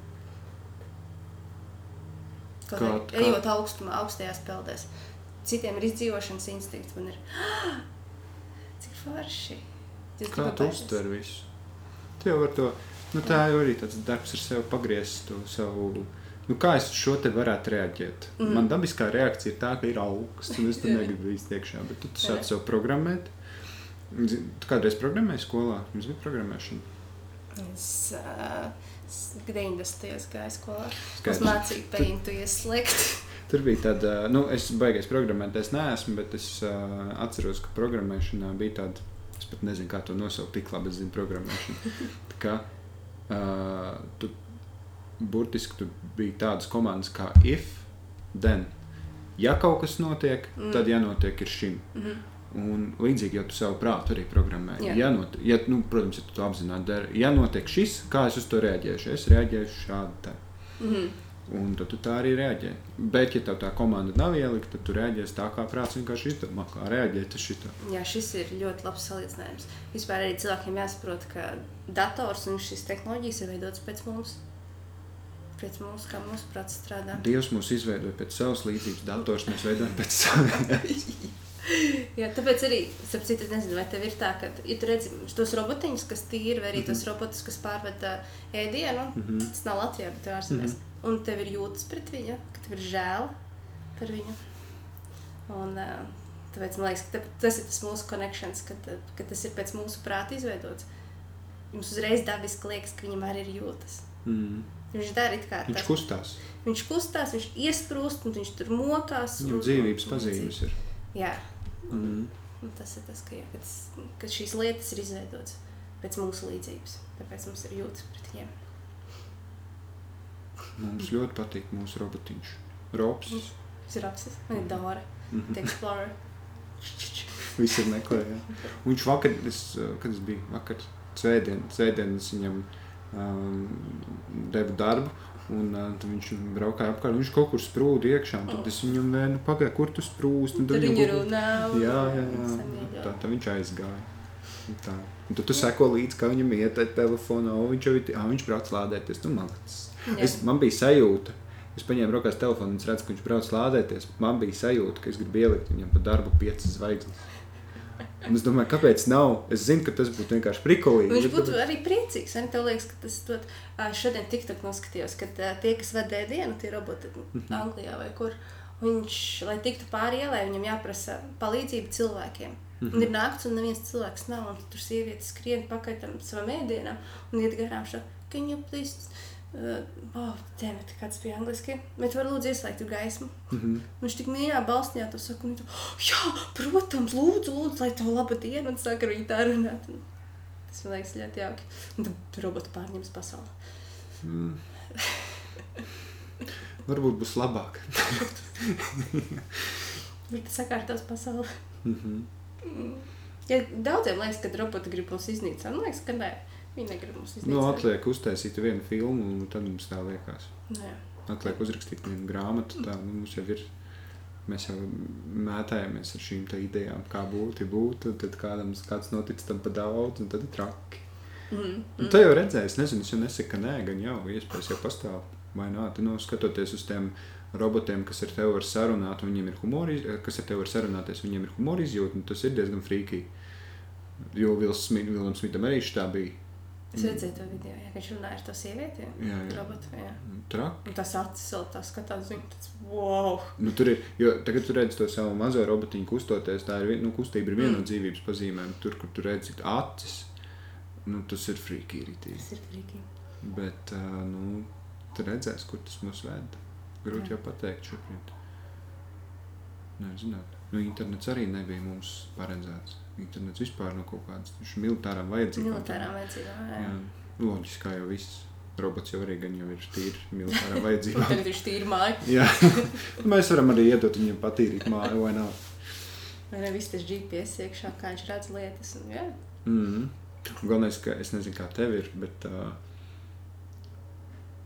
Kaut kā kā... ejot augstumā, augstajās peldēs. Citiem ir izdzīvošanas instinkts, man ir cik forši. Jūs kā tu uztver visu? Tu jau var to, nu tā jau arī tāds darbs ar sevi pagriezt to savu, nu kā es šo te varētu reaģēt. Mm. Man dabiskā reakcija ir tā, ka ir augsts, un es tur negribu īsti iekšā, bet tu, sāc sev programmēt. Tu kādreiz programmēji skolā? Jums bija programmēšana? Es, uh, 90. gāja skolā. Mums mācīja peintu ieslēgt. Tur bija tāda, nu, es baigais programmēt, es neesmu, bet es uh, atceros, ka programmēšanā bija tāda, es pat nezinu, kā to nosaukt, tik labi es zinu programmēšanu. Tā kā uh, tu burtiski tu bija tādas komandas kā if, then. Ja kaut kas notiek, mm. tad jānotiek ir šim. Mm -hmm. Un līdzīgi jau tu savu prātu arī programmē. Jā. Ja not, ja, nu, protams, ja tu to apzināti dari, ja notiek šis, kā es uz to reaģēšu, es reaģēšu šādi. Mm -hmm. Un tad tu tā arī reaģē. Bet, ja tev tā komanda nav ielikta, tad tu reaģēsi tā, kā prāts vienkārši izdomā, kā reaģēt uz šo. Jā, šis ir ļoti labs salīdzinājums. Vispār arī cilvēkiem jāsaprot, ka dators un šīs tehnoloģijas ir veidotas pēc mums. Pēc mums, kā mūsu prāts strādā. Dievs mūs izveidoja pēc savas līdzības, dators mēs veidojam pēc savas. Jā, tāpēc arī, starp citu, nezinu, vai tev ir tā, ka, ja tu redzi tos robotiņus, kas tīri, vai arī mm -hmm. tos robotus, kas pārved uh, ēdienu, mm -hmm. tas nav Latvijā, bet ārzemēs, mm -hmm. un tev ir jūtas pret viņu, ka tev ir žēl par viņu. Un, tāpēc man liekas, ka tas ir tas mūsu connections, ka, ka tas ir pēc mūsu prāta izveidots. Jums uzreiz dabiski liekas, ka viņam arī ir jūtas. Mm. Viņš dara kā viņš tas. kustās. Viņš kustās, viņš iesprūst, un viņš tur mokās. Viņam dzīvības pazīmes ir. Jā, Mm. Un tas ir tas, ka, jā, ka, tas, ka šīs lietas ir izveidotas pēc mūsu līdzības. Tāpēc mums ir jūtas pret viņiem. Mums ļoti patīk mūsu robotiņš. Rops. Tas ir apsis, man ir Dora, Mhm. The Explorer. Viss ir meklējis. Viņš vakar, es, kad es biju vakar, svētdien, svētdien es viņam um, devu darbu. Un uh, viņš braukāja apkārt, viņš kaut kur sprūda iekšā. Tad es viņam vēnu pagaidu, kur tu sprūsti. Tur viņam viņi kaut kur- runā. Jā, jā, jā. Tā, tā viņš aizgāja. Tā. Un tad tu seko līdzi, kā viņam iet ar telefonu. Viņš jau ir, ah, viņš brauc lādēties. Nu. Jā. es, man bija sajūta, es paņēmu rokās telefonu un redzu, ka viņš brauc lādēties. Man bija sajūta, ka es gribu ielikt viņam pa darbu piecas zvaigznes. Un es domāju, kāpēc nav? Es zinu, ka tas būtu vienkārši prikolīgi. Viņš bet būtu tāpēc- arī priecīgs. Man liekas, ka tas dod. ā, Šodien tiktok noskatījos, ka tie, kas vada dienu, tie roboti Mhm. Anglijā vai kur. Viņš, lai tiktu pāri ielai, viņam jāprasa palīdzība cilvēkiem. Un Mhm. ir naktis, un neviens cilvēks nav. Tur sievietes skrien pakaļ tam savam ēdienam un iet garām šo can you please. Oh, Tēmēt, kāds bija angliski. Bet var lūdzu ieslēgt gaismu. Mhm. Viņš tik mīļā balsņā to saka, un viņš tā, jā, protams, lūdzu, lūdzu, lai tev laba diena, un saka, arī tā runāt. Un Tas man liekas ļoti jauki. Un tad roboti pārņems pasauli. Mm. Varbūt būs labāk. Viņš sakārtos pasauli. Mhm. Ja daudziem liekas, ka roboti grib mūs iznīcināt, man liekas, ka nē, viņi negrib mūs iznīcināt. Nu, atliek uztaisīt vienu filmu, un tad mums tā liekas. Nu, jā. Atliek uzrakstīt vienu grāmatu. Tā, nu, mums jau ir, mēs jau mētājamies ar šīm idejām, kā būtu, ja būtu. Tad kādam kāds notic tam pa daudz, un tad ir traki. Mm. Un tā jau redzēju, es nezinu, es jau nesaku, ka nē, gan jau iespējas jau pastāv. Vai nā, tu nu, skatoties uz tiem robotiem, kas ar tevi var sarunāt, un viņiem ir humori, kas ar tevi var sarunāties, viņiem ir humora izjūta, un tas ir diezgan frīkīgi. Jo Vilam Smitam arī tā bija. Es redzēju to video, jā, ka viņš runāja ar to sievieti. Jā, jā. Robotu, jā. Traki. Un tas acis vēl tā skatās, viņa tāds, wow! Nu, tur ir, jo tagad tu redzi to savu mazo robotiņu kustoties, tā ir, nu, kustība ir viena no Mm. dzīvības pazīmēm. Tur, kur tu redzi acis, nu, tas ir frīkīgi rītīgi. Tas ir frīkīgi. Bet, uh, nu, tu redzēsi, kur tas mūs ved. Grūti Jā. jau pateikt šobrīd. Nezināt. Nu, internets arī nebija mums paredzēts. Internets vispār no kaut kādas militārām vajadzībām. Militārām vajadzībām, jā. Jā, loģiski, kā jau viss. Robots jau arī gan jau ir tīri militārām Un vajadzībām. tagad viņš tīri māju. Jā, mēs varam arī iedot viņam patīrīt māju vai nav. Vai ne viss tas GPS iekšā, kā viņš redz lietas. Un, jā. Mm. Galvenais, ka es nezinu, kā tev ir, bet uh,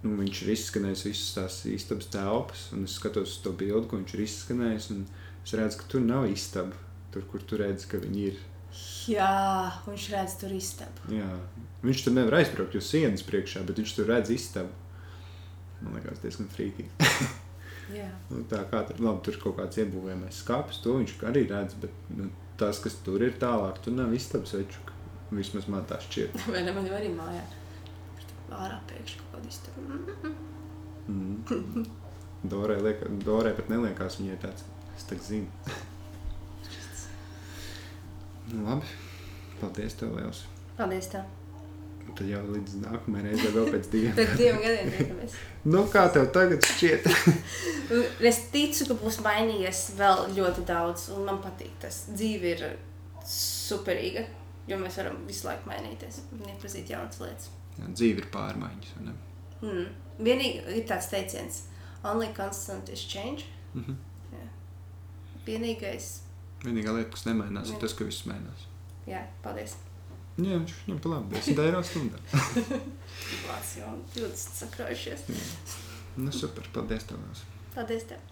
nu, viņš ir izskanējis visas tās istabas telpas, un es skatos uz to bildi, ko viņš ir izskanējis, un es redzu, ka tur nav istaba, tur, kur tu redzi, ka viņi ir. jā, viņš redz tur istabu. Jā. Viņš tur nevar aizbraukt uz sienas priekšā, bet viņš tur redz istabu. Man liekas, diezgan frīkīgi. Nu, tā kā tur, labi, tur kaut kāds iebūvējamais skāpis, to viņš arī redz, bet nu, tas, kas tur ir tālāk, tur nav istabas veču. Vismaz man tā šķiet. Vai ne man jau arī mājā? Ārā pēkšņi kaut kāda istaba. Mm. Dorai, liek, Dorai pat neliekās viņai tāds, es tā zinu. Nu, labi, paldies tev liels. Paldies tev. Tad jau līdz nākamajai reizei vēl pēc diviem. Pēc diviem gadiem tiekamies. nu, kā tev tagad šķiet? Es ticu, ka būs mainījies vēl ļoti daudz, un man patīk tas. Dzīve ir superīga, jo mēs varam visu laiku mainīties un iepazīt jaunas lietas. Jā, dzīve ir pārmaiņas. Mm. Vienīgi ir tāds teiciens, only constant is change. Mhm. Vienīgais, Vienīgā lieta, kas nemainās, ir tas, ka viss mainās. jā, paldies. Jā, viņš viņam pa labi 10 eiro stundā. Vācis jau 20 sakrājušies. Nu, super, paldies tev. Paldies tev.